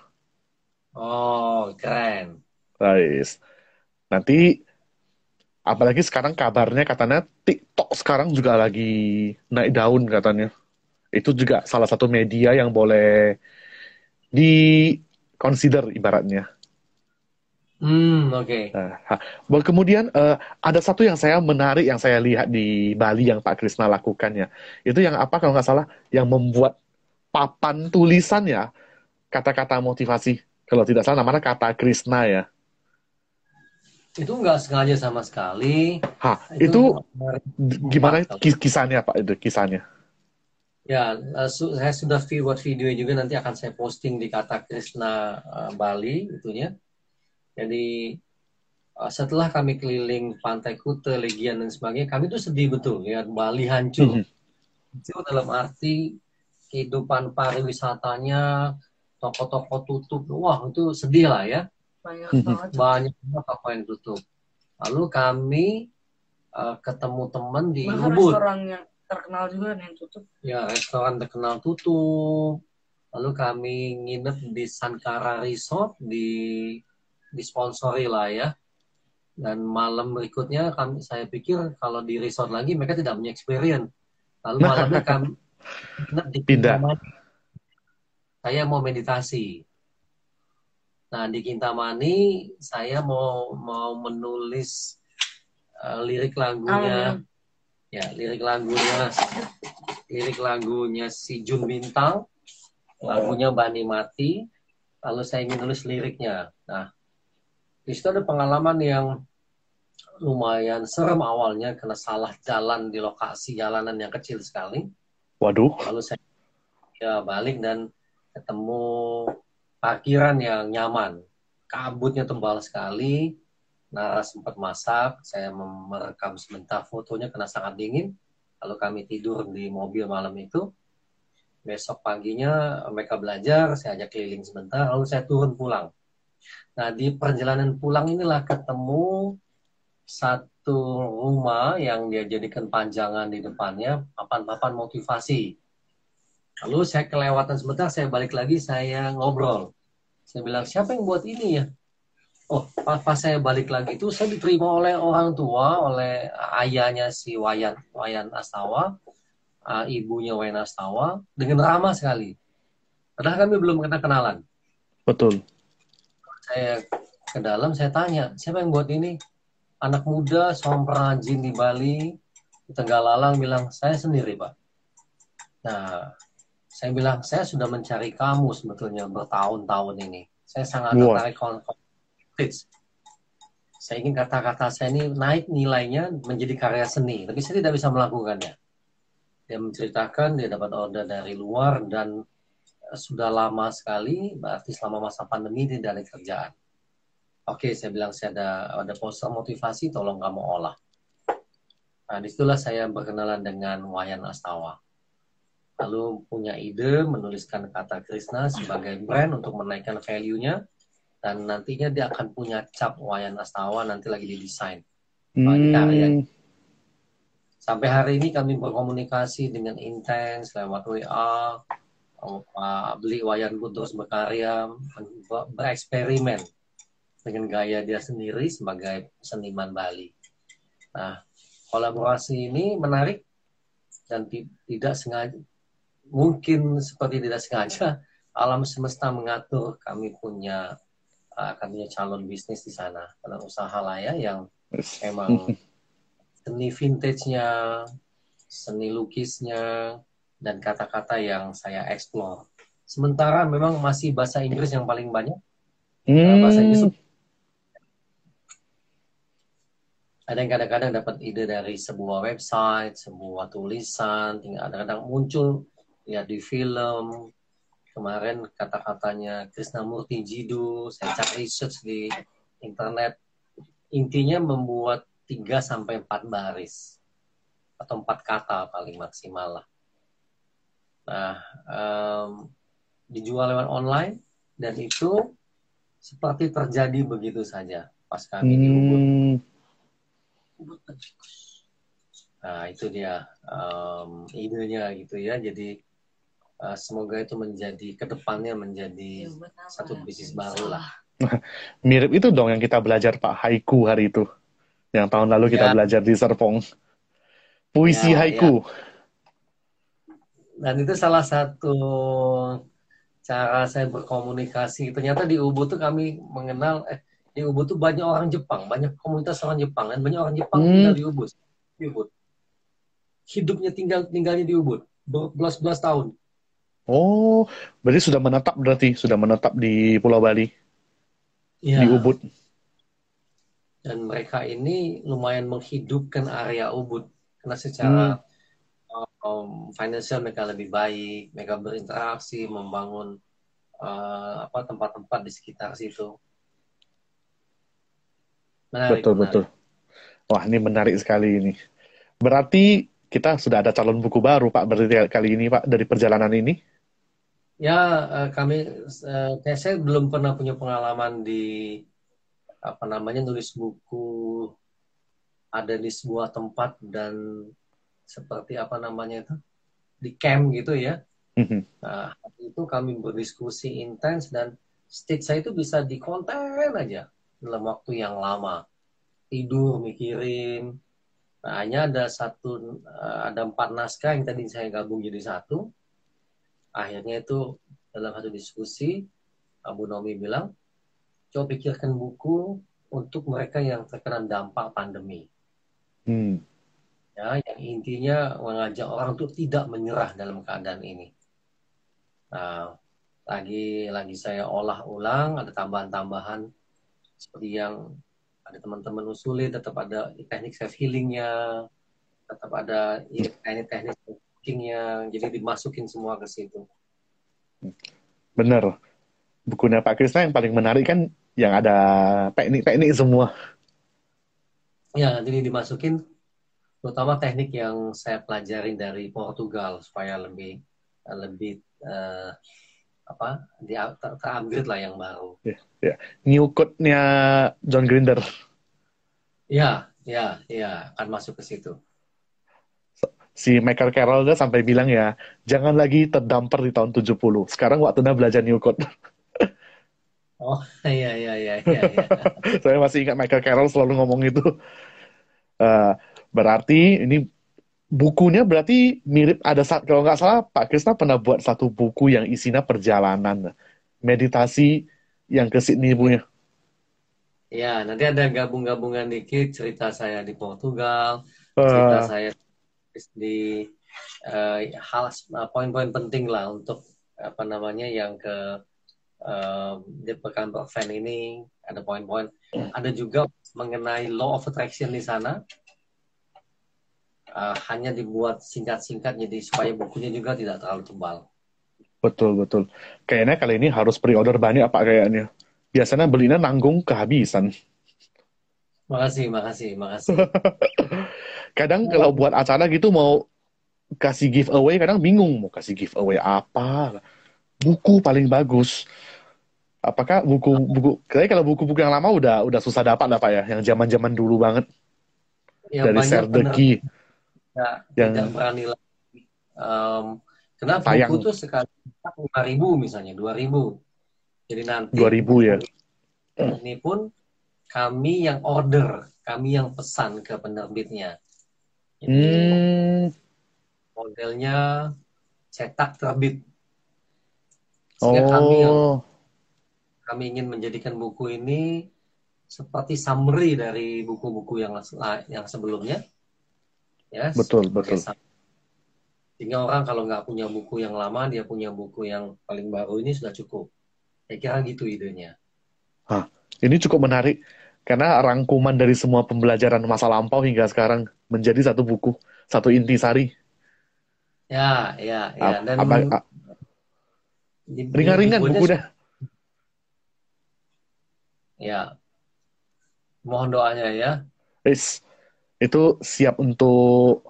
Oh, keren. Guys. Nanti apalagi sekarang kabarnya katanya TikTok sekarang juga lagi naik daun katanya. Itu juga salah satu media yang boleh di consider ibaratnya. Hmm, oke. Nah, ha. Bah, kemudian eh, ada satu yang saya menarik yang saya lihat di Bali yang Pak Krisna lakukan ya. Itu yang apa kalau nggak salah yang membuat papan tulisan ya kata-kata motivasi. Kalau tidak salah namanya kata Krisna ya. Itu nggak sengaja sama sekali. Hah, itu d- gimana Empat. ki- kisahnya Pak itu kisahnya? Ya, eh, su- saya sudah buat video juga nanti akan saya posting di kata Krishna eh, Bali itunya. Jadi eh, setelah kami keliling Pantai Kute, Legian dan sebagainya, kami tuh sedih betul ya Bali hancur. Mhm. Hancur dalam arti kehidupan pariwisatanya, toko-toko tutup. Wah, itu sedih lah ya. Banyak banget. Banyak banget toko yang tutup. Lalu kami eh, ketemu teman di Bahkan Ubud. restoran yang terkenal juga yang tutup. Ya, restoran terkenal tutup. Lalu kami nginep di Sankara Resort di disponsori lah ya. Dan malam berikutnya kami saya pikir kalau di resort lagi mereka tidak punya experience. Lalu malamnya kami [LAUGHS] nginep di Pindah. Saya mau meditasi. Nah, di Kintamani saya mau mau menulis eh, lirik lagunya Amin. ya lirik lagunya lirik lagunya si Jun Bintang lagunya Bani Mati lalu saya ingin nulis liriknya nah Di situ ada pengalaman yang lumayan serem awalnya karena salah jalan di lokasi jalanan yang kecil sekali. Waduh. Lalu saya ya balik dan ketemu parkiran yang nyaman. Kabutnya tebal sekali. Nara sempat masak. Saya merekam sebentar fotonya karena sangat dingin. Lalu kami tidur di mobil malam itu. Besok paginya mereka belajar, saya ajak keliling sebentar, lalu saya turun pulang. Nah, di perjalanan pulang inilah ketemu satu rumah yang dia jadikan panjangan di depannya, papan-papan motivasi. Lalu saya kelewatan sebentar, saya balik lagi, saya ngobrol. Saya bilang, siapa yang buat ini ya? Oh, pas, pas saya balik lagi itu, saya diterima oleh orang tua, oleh ayahnya si Wayan, Wayan Astawa, uh, ibunya Wayan Astawa, dengan ramah sekali. Padahal kami belum pernah kenalan. Betul. Saya ke dalam, saya tanya, siapa yang buat ini? Anak muda, seorang perajin di Bali, di Tenggalalang bilang, saya sendiri, Pak. Nah, saya bilang, saya sudah mencari kamu sebetulnya bertahun-tahun ini. Saya sangat tertarik konflik. Saya ingin kata-kata saya ini naik nilainya menjadi karya seni, tapi saya tidak bisa melakukannya. Dia menceritakan dia dapat order dari luar dan eh, sudah lama sekali, berarti selama masa pandemi tidak ada kerjaan. Oke, saya bilang saya ada ada poster motivasi, tolong kamu olah. Nah, di situlah saya berkenalan dengan Wayan Astawa. Lalu punya ide menuliskan kata Krishna sebagai brand untuk menaikkan value-nya dan nantinya dia akan punya cap Wayan Astawa nanti lagi didesain. Karya. Hmm, Sampai hari ini kami berkomunikasi dengan intens lewat WA, Beli Wayan terus berkarya, ber- bereksperimen dengan gaya dia sendiri sebagai seniman Bali. Nah, kolaborasi ini menarik dan ti- tidak sengaja, mungkin seperti tidak sengaja, alam semesta mengatur kami punya uh, kami punya calon bisnis di sana, karena usaha laya yang memang [LAUGHS] seni vintage-nya, seni lukisnya, dan kata-kata yang saya explore. Sementara memang masih bahasa Inggris yang paling banyak. Hmm, bahasa Inggris ada yang kadang-kadang dapat ide dari sebuah website, sebuah tulisan, tinggal kadang-kadang muncul ya di film. Kemarin kata-katanya Krishnamurti Jidu, saya cari research di internet. Intinya membuat 3 sampai 4 baris atau 4 kata paling maksimal lah. Nah, em, dijual lewat online dan itu seperti terjadi begitu saja pas kami hmm, Nah, itu dia em, idenya gitu ya. Jadi eh, semoga itu menjadi ke depannya menjadi satu bisnis baru lah. mirip itu dong yang kita belajar Pak haiku hari itu. Yang tahun lalu kita Ya. belajar di Serpong. Puisi Ya, haiku. Dan itu salah satu cara saya berkomunikasi. Ternyata di Ubud tuh kami mengenal eh di Ubud tuh banyak orang Jepang, banyak komunitas orang Jepang dan banyak orang Jepang Hmm. tinggal di Ubud. Di Ubud. Hidupnya tinggal tinggalnya di Ubud berbelas-belas tahun. Oh, berarti sudah menetap berarti sudah menetap di Pulau Bali Ya. di Ubud. Dan mereka ini lumayan menghidupkan area Ubud karena secara um, financial mereka lebih baik, mereka berinteraksi, membangun uh, apa tempat-tempat di sekitar situ. Menarik, Betul, menarik. betul. Wah, ini menarik sekali ini. Berarti kita sudah ada calon buku baru, Pak, berarti kali ini, Pak, dari perjalanan ini. Ya, eh, kami eh, kayak saya belum pernah punya pengalaman di apa namanya nulis buku ada di sebuah tempat dan seperti apa namanya itu di camp gitu ya. Mhm. Nah, itu kami berdiskusi intens dan stage saya itu bisa dikonten aja dalam waktu yang lama. Tidur, mikirin. Nah, hanya ada satu, eh, ada empat naskah yang tadi saya gabung jadi satu. Akhirnya itu dalam satu diskusi, Abu Nomi bilang, coba pikirkan buku untuk mereka yang terkena dampak pandemi. Hmm. ya yang intinya mengajak orang untuk tidak menyerah dalam keadaan ini. Nah, lagi lagi saya olah ulang, ada tambahan-tambahan seperti yang ada teman-teman usuli tetap ada teknik self healingnya tetap ada teknik-teknik coachingnya jadi dimasukin semua ke situ bener bukunya Pak Krisna yang paling menarik kan yang ada teknik-teknik semua ya jadi dimasukin terutama teknik yang saya pelajari dari Portugal supaya lebih lebih uh, apa di terupgrade lah yang baru. Ya, ya. New code-nya John Grinder. Ya, ya, ya akan masuk ke situ. Si Michael Carroll dia sampai bilang ya, jangan lagi terdampar di tahun 70. Sekarang waktunya belajar new code. [LAUGHS] Oh, iya, iya, iya. iya, iya. [LAUGHS] Saya masih ingat Michael Carroll selalu ngomong itu. Uh, berarti ini bukunya berarti mirip ada kalau nggak salah Pak Krisna pernah buat satu buku yang isinya perjalanan meditasi yang ke Sydney punya. Ya, nanti ada gabung-gabungan dikit cerita saya di Portugal, cerita uh. saya di uh, hal poin-poin penting lah untuk apa namanya yang ke uh, di pekan fan ini ada poin-poin. Ada juga mengenai law of attraction di sana uh, hanya dibuat singkat-singkat jadi supaya bukunya juga tidak terlalu tebal. Betul betul. Kayaknya kali ini harus pre-order banyak apa kayaknya. Biasanya belinya nanggung kehabisan. Makasih, makasih, makasih. [LAUGHS] kadang oh. kalau buat acara gitu mau kasih giveaway, kadang bingung mau kasih giveaway apa. Buku paling bagus. Apakah buku buku kayak kalau buku-buku yang lama udah udah susah dapat lah pak ya, yang zaman-zaman dulu banget. Ya, dari Serdeki tidak, yang tidak berani lagi. Um, kenapa Sayang. buku tuh sekali lima ribu misalnya dua ribu. Jadi nanti dua ribu ya. Ini pun kami yang order, kami yang pesan ke penerbitnya. Jadi hmm. modelnya cetak terbit. Sehingga oh. kami yang kami ingin menjadikan buku ini seperti summary dari buku-buku yang yang sebelumnya ya betul betul sehingga orang kalau nggak punya buku yang lama dia punya buku yang paling baru ini sudah cukup saya kira gitu idenya Hah, ini cukup menarik karena rangkuman dari semua pembelajaran masa lampau hingga sekarang menjadi satu buku satu intisari ya ya ya dan ringan-ringan buku dah ya mohon doanya ya Is, itu siap untuk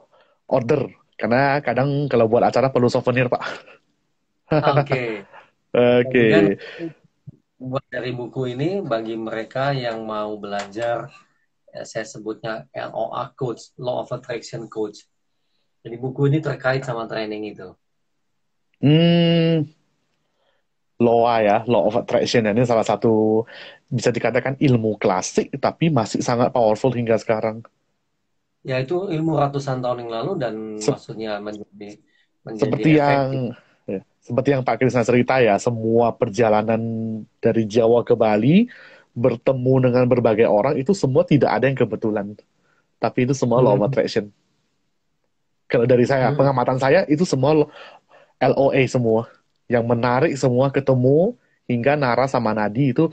order karena kadang kalau buat acara perlu souvenir pak. Oke. [LAUGHS] Oke. Buat dari buku ini bagi mereka yang mau belajar ya saya sebutnya LOA coach, Law of Attraction coach. Jadi buku ini terkait sama training itu. Hmm, LOA ya, Law of Attraction ini salah satu bisa dikatakan ilmu klasik tapi masih sangat powerful hingga sekarang. Ya itu ilmu ratusan tahun yang lalu dan Se maksudnya menjadi menjadi seperti efektif. yang ya, seperti yang Pak Krisna cerita ya, semua perjalanan dari Jawa ke Bali bertemu dengan berbagai orang itu semua tidak ada yang kebetulan. Tapi itu semua hmm. law of hmm. attraction. Kalau dari saya, hmm. pengamatan saya itu semua LOA semua. Yang menarik semua ketemu hingga Nara sama Nadi itu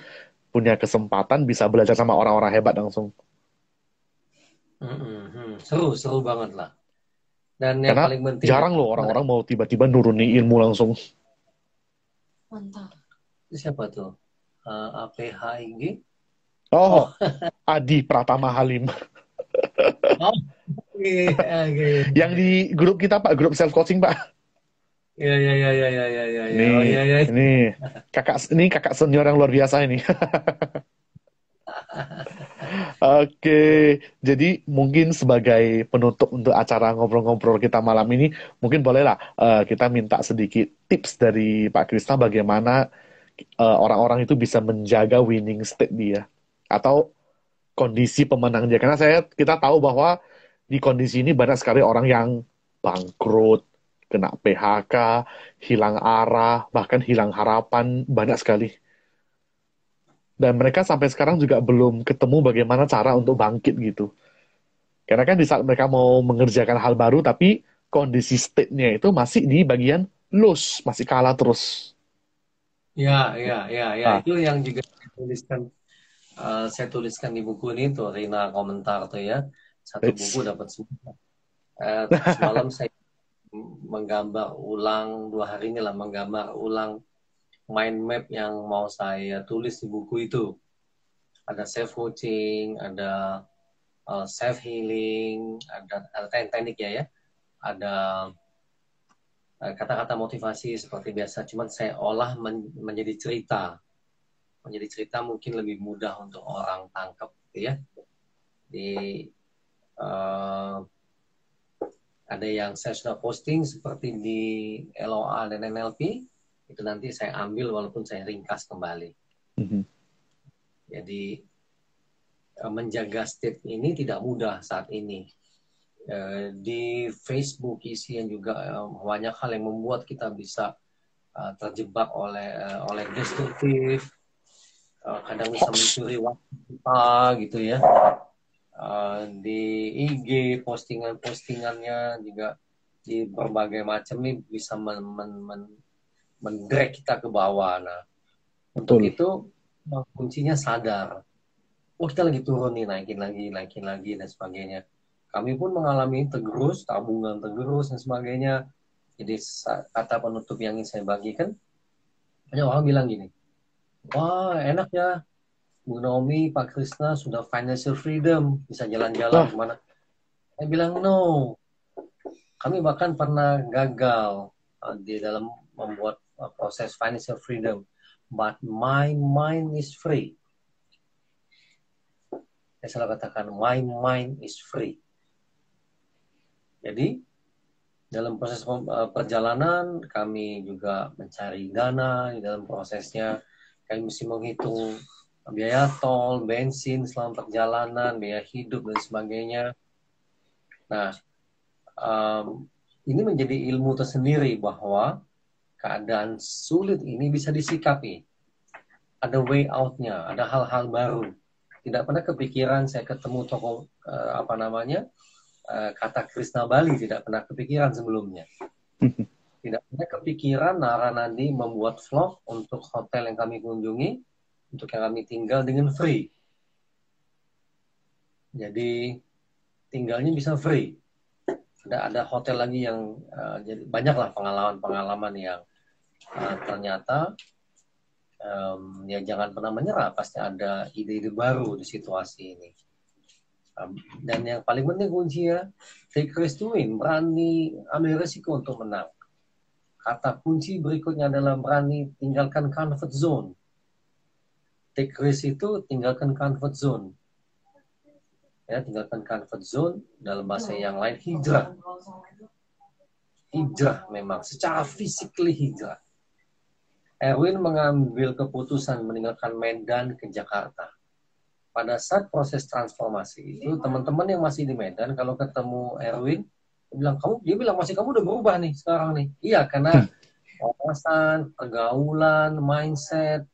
punya kesempatan bisa belajar sama orang-orang hebat langsung. Hmm, seru, seru banget lah. Dan yang Karena paling penting jarang loh orang-orang mau tiba-tiba nuruni ilmu langsung. Mantap. Siapa tuh? Uh, eh, APHIG? Oh, oh. [LAUGHS] Adi Pratama Halim. [LAUGHS] oh, okay, okay. Yang di grup kita Pak, grup self coaching Pak. Iya iya iya iya iya iya iya. Ini, oh, iya, iya. ini kakak ini kakak senior yang luar biasa ini. [LAUGHS] Oke, jadi mungkin sebagai penutup untuk acara ngobrol-ngobrol kita malam ini, mungkin bolehlah uh, kita minta sedikit tips dari Pak Krisna bagaimana uh, orang-orang itu bisa menjaga winning state dia atau kondisi pemenang dia. Karena saya kita tahu bahwa di kondisi ini banyak sekali orang yang bangkrut, kena PHK, hilang arah, bahkan hilang harapan, banyak sekali dan mereka sampai sekarang juga belum ketemu bagaimana cara untuk bangkit gitu. Karena kan di saat mereka mau mengerjakan hal baru, tapi kondisi state-nya itu masih di bagian lose, masih kalah terus. Ya, ya, ya, ya. Nah. Itu yang juga dituliskan uh, saya tuliskan di buku ini tuh Rina komentar tuh ya satu Eits. buku dapat semua. Uh, semalam [LAUGHS] saya menggambar ulang dua hari ini lah menggambar ulang mind map yang mau saya tulis di buku itu. Ada self coaching, ada uh, self healing, ada, ada teknik ya ya, ada uh, kata-kata motivasi seperti biasa. Cuman saya olah men menjadi cerita, menjadi cerita mungkin lebih mudah untuk orang tangkap, gitu ya. Di uh, ada yang sudah posting seperti di LOA dan NLP itu nanti saya ambil walaupun saya ringkas kembali. Mhm. Jadi eh, menjaga state ini tidak mudah saat ini. Eh, Di Facebook isian juga eh, banyak hal yang membuat kita bisa terjebak oleh eh, oleh destruktif. Kadang bisa mencuri waktu kita gitu ya. Di IG postingan-postingannya juga di berbagai macam ini bisa men, men, men, mendrag kita ke bawah. Nah, untuk Betul. itu kuncinya sadar. Oh, kita lagi turun nih, naikin lagi, naikin lagi, dan sebagainya. Kami pun mengalami tergerus, tabungan tergerus, dan sebagainya. Jadi, kata penutup yang ingin saya bagikan, banyak orang bilang gini, wah enak ya, Bu Naomi, Pak Krisna sudah financial freedom, bisa jalan-jalan ke mana. Saya bilang, no. Kami bahkan pernah gagal uh, di dalam membuat proses financial freedom but my mind is free. Saya selalu katakan, my mind is free. Jadi, dalam proses uh, perjalanan, kami juga mencari dana di dalam prosesnya. Kami mesti menghitung biaya tol, bensin selama perjalanan, biaya hidup, dan sebagainya. Nah, um, ini menjadi ilmu tersendiri bahwa keadaan sulit ini bisa disikapi. Ada way out-nya, ada hal-hal baru. Tidak pernah kepikiran saya ketemu toko eh, apa namanya eh, kata Krishna Bali tidak pernah kepikiran sebelumnya. [LAUGHS] Tidak pernah kepikiran Nara Nadi membuat vlog untuk hotel yang kami kunjungi, untuk yang kami tinggal dengan free. Jadi tinggalnya bisa free. Ada ada hotel lagi yang uh, jadi banyaklah pengalaman-pengalaman yang uh, ternyata um, ya jangan pernah menyerah pasti ada ide-ide baru di situasi ini. Um, dan yang paling penting kuncinya take risk to win berani ambil resiko untuk menang. Kata kunci berikutnya adalah berani tinggalkan comfort zone. Take risk itu tinggalkan comfort zone. Ya tinggalkan comfort zone dalam bahasa yang lain hijrah. Hijrah memang secara physically hijrah Erwin mengambil keputusan meninggalkan Medan ke Jakarta. Pada saat proses transformasi itu, teman-teman yang masih di Medan, kalau ketemu Erwin, dia bilang kamu, dia bilang masih kamu udah berubah nih sekarang nih. Iya, karena wawasan, pergaulan, mindset,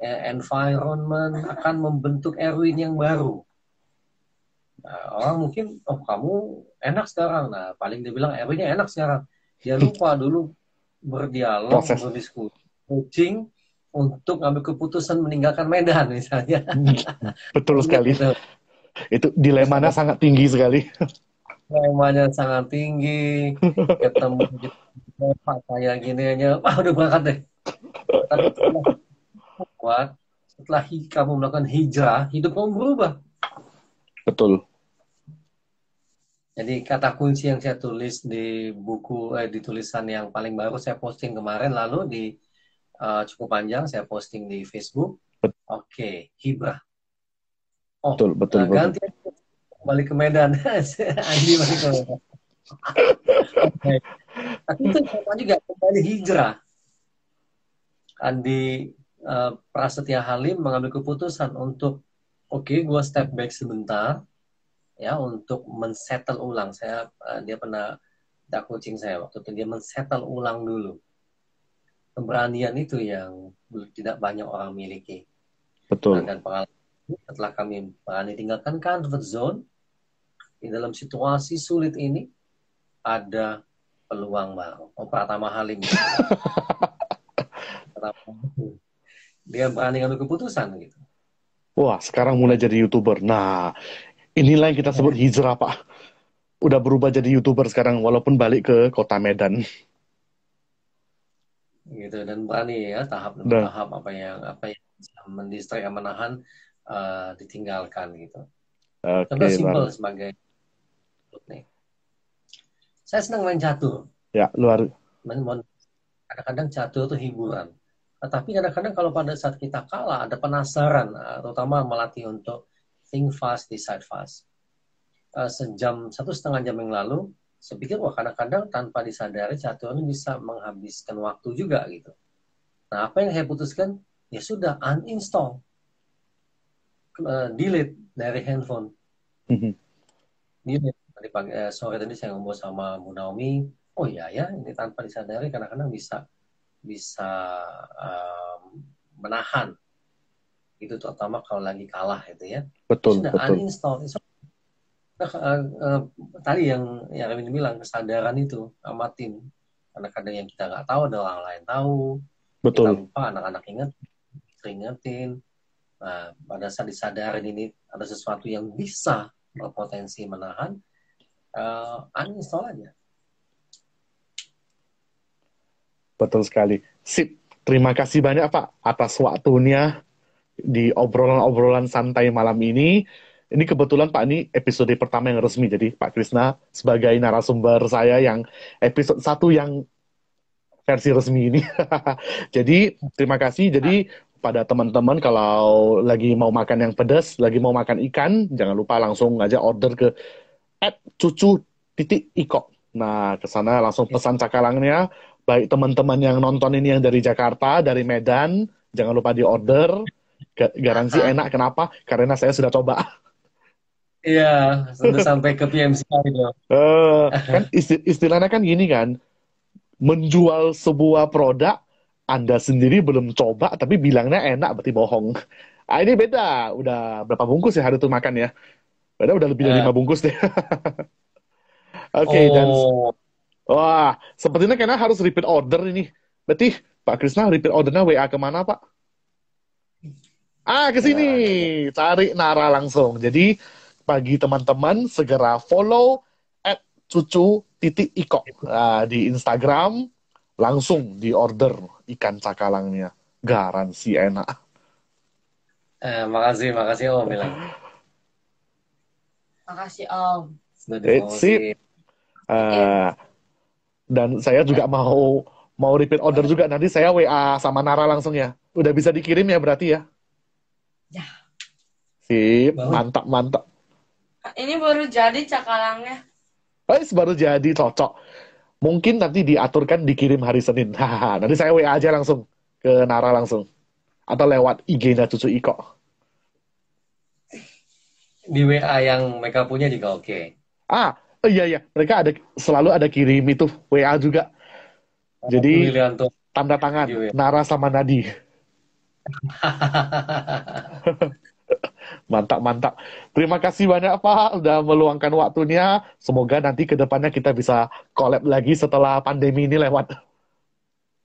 eh, environment akan membentuk Erwin yang baru. Nah, orang mungkin, oh kamu enak sekarang. Nah, paling dia bilang Erwinnya enak sekarang. Dia lupa dulu berdialog, Proses. berdiskusi coaching untuk ngambil keputusan meninggalkan Medan misalnya. [LAUGHS] Betul sekali. Gitu. Itu dilemanya sangat tinggi sekali. Temanya sangat tinggi, ketemu tempat kayak gini aja, wah udah berangkat deh. Tapi setelah kuat, setelah kamu melakukan hijrah, hidup kamu berubah. Betul. Jadi kata kunci yang saya tulis di buku, eh, di tulisan yang paling baru saya posting kemarin, lalu di eh, cukup panjang saya posting di Facebook. Oke, hibah. Oh, Betul, betul, nah, betul. ganti balik ke Medan. [LAUGHS] Andi balik ke Medan. Oke. Tapi itu sama juga kembali hijrah. Andi eh, Prasetya Halim mengambil keputusan untuk oke, gua step back sebentar ya untuk mensettle ulang. Saya eh, dia pernah dak coaching saya waktu itu dia mensettle ulang dulu. Keberanian itu yang belum- tidak banyak orang miliki. Betul. dan pengalaman setelah kami berani tinggalkan comfort zone di dalam situasi sulit ini ada peluang baru. Oh. [LAUGHS] Pratama Halim. Dia berani ngambil keputusan gitu. Wah, sekarang mulai jadi YouTuber. Nah, inilah yang kita sebut hijrah, Pak. Udah berubah jadi YouTuber sekarang, walaupun balik ke kota Medan. Gitu dan berani ya tahap demi Nah. tahap apa yang apa yang bisa mendistrai menahan uh, ditinggalkan gitu. Oke, Contoh simpel sebagai nih. Saya senang main catur. Ya, luar. Kadang-kadang catur itu hiburan. Tetapi kadang-kadang kalau pada saat kita kalah ada penasaran, uh, terutama melatih untuk think fast, decide fast. Uh, sejam satu setengah jam yang lalu, saya pikir wah kadang-kadang tanpa disadari catur ini bisa menghabiskan waktu juga gitu. Nah apa yang saya putuskan? Ya sudah uninstall, Uh, delete dari handphone. Mhm. Delete. Tadi pagi eh, sore tadi saya ngobrol sama Bu Naomi. Oh iya ya, ini tanpa disadari kadang-kadang bisa bisa um, menahan itu terutama kalau lagi kalah itu ya. Betul, Sudah betul. uninstall. It's Eh, eh, tadi yang yang Ramin bilang kesadaran itu amatin. Kadang-kadang yang kita nggak tahu ada orang lain tahu. Kita Betul. lupa anak-anak ingat, ingetin. Nah, pada saat disadarin ini ada sesuatu yang bisa berpotensi menahan, eh, uninstall aja. Betul sekali. Sip. Terima kasih banyak, Pak, atas waktunya di obrolan-obrolan santai malam ini. Ini kebetulan, Pak, ini episode pertama yang resmi. Jadi, Pak Krisna sebagai narasumber saya yang episode satu yang versi resmi ini. [LAUGHS] Jadi, terima kasih. Jadi, pada teman-teman kalau lagi mau makan yang pedas, lagi mau makan ikan, jangan lupa langsung aja order ke cucu titik iko. Nah, ke sana langsung pesan cakalangnya. Baik teman-teman yang nonton ini yang dari Jakarta, dari Medan, jangan lupa di order. Ga- Garansi [LAUGHS] enak. Kenapa? Karena saya sudah coba. [LAUGHS] Iya, sudah sampai ke PMC gitu. Eh, kan isti- istilahnya kan gini kan, menjual sebuah produk Anda sendiri belum coba tapi bilangnya enak berarti bohong. Ah, ini beda. Udah berapa bungkus ya hari itu makan ya? Beda udah lebih dari Eh. lima bungkus deh. [LAUGHS] Oke, dan oh, wah, sepertinya kayaknya harus repeat order ini. Berarti Pak Krisna repeat ordernya WA ke mana Pak? Ah, ke sini. Cari Nara langsung. Jadi bagi teman-teman segera follow at cucu titik iko Nah, di Instagram. Langsung di order ikan cakalangnya. Garansi enak. Eh, makasih, makasih Om bilang. Makasih Om. Sudah. Eh, dan saya juga mau mau repeat order juga. Nanti saya WA sama Nara langsung ya. Udah bisa dikirim ya berarti ya? Ya. sip. Mantap mantap Ini baru jadi cakalangnya. Eh, baru jadi cocok. Mungkin nanti diaturkan dikirim hari Senin. [LAUGHS] Haha, nanti saya WA aja langsung ke Nara langsung. Atau lewat IG-nya Cucu Iko. Di WA yang mereka punya juga oke. ah oh iya iya. Mereka ada selalu ada kirim itu WA juga. Jadi- tanda tangan. Nara sama Nadi [LAUGHS] Mantap, mantap. Terima kasih banyak Pak udah meluangkan waktunya. Semoga nanti ke depannya kita bisa collab lagi setelah pandemi ini lewat.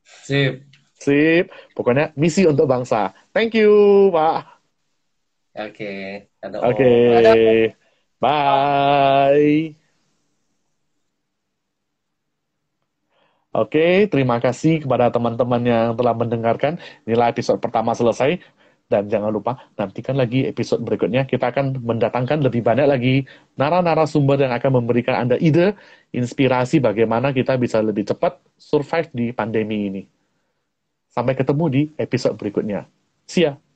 Sip. Sip. Pokoknya misi untuk bangsa. Thank you, Pak. Oke. Ada Oke. Om. Bye. Oke, terima kasih kepada teman-teman yang telah mendengarkan. Inilah episode pertama selesai. Dan jangan lupa, nantikan lagi episode berikutnya. Kita akan mendatangkan lebih banyak lagi nara-narasumber yang akan memberikan Anda ide, inspirasi bagaimana kita bisa lebih cepat survive di pandemi ini. Sampai ketemu di episode berikutnya. See ya!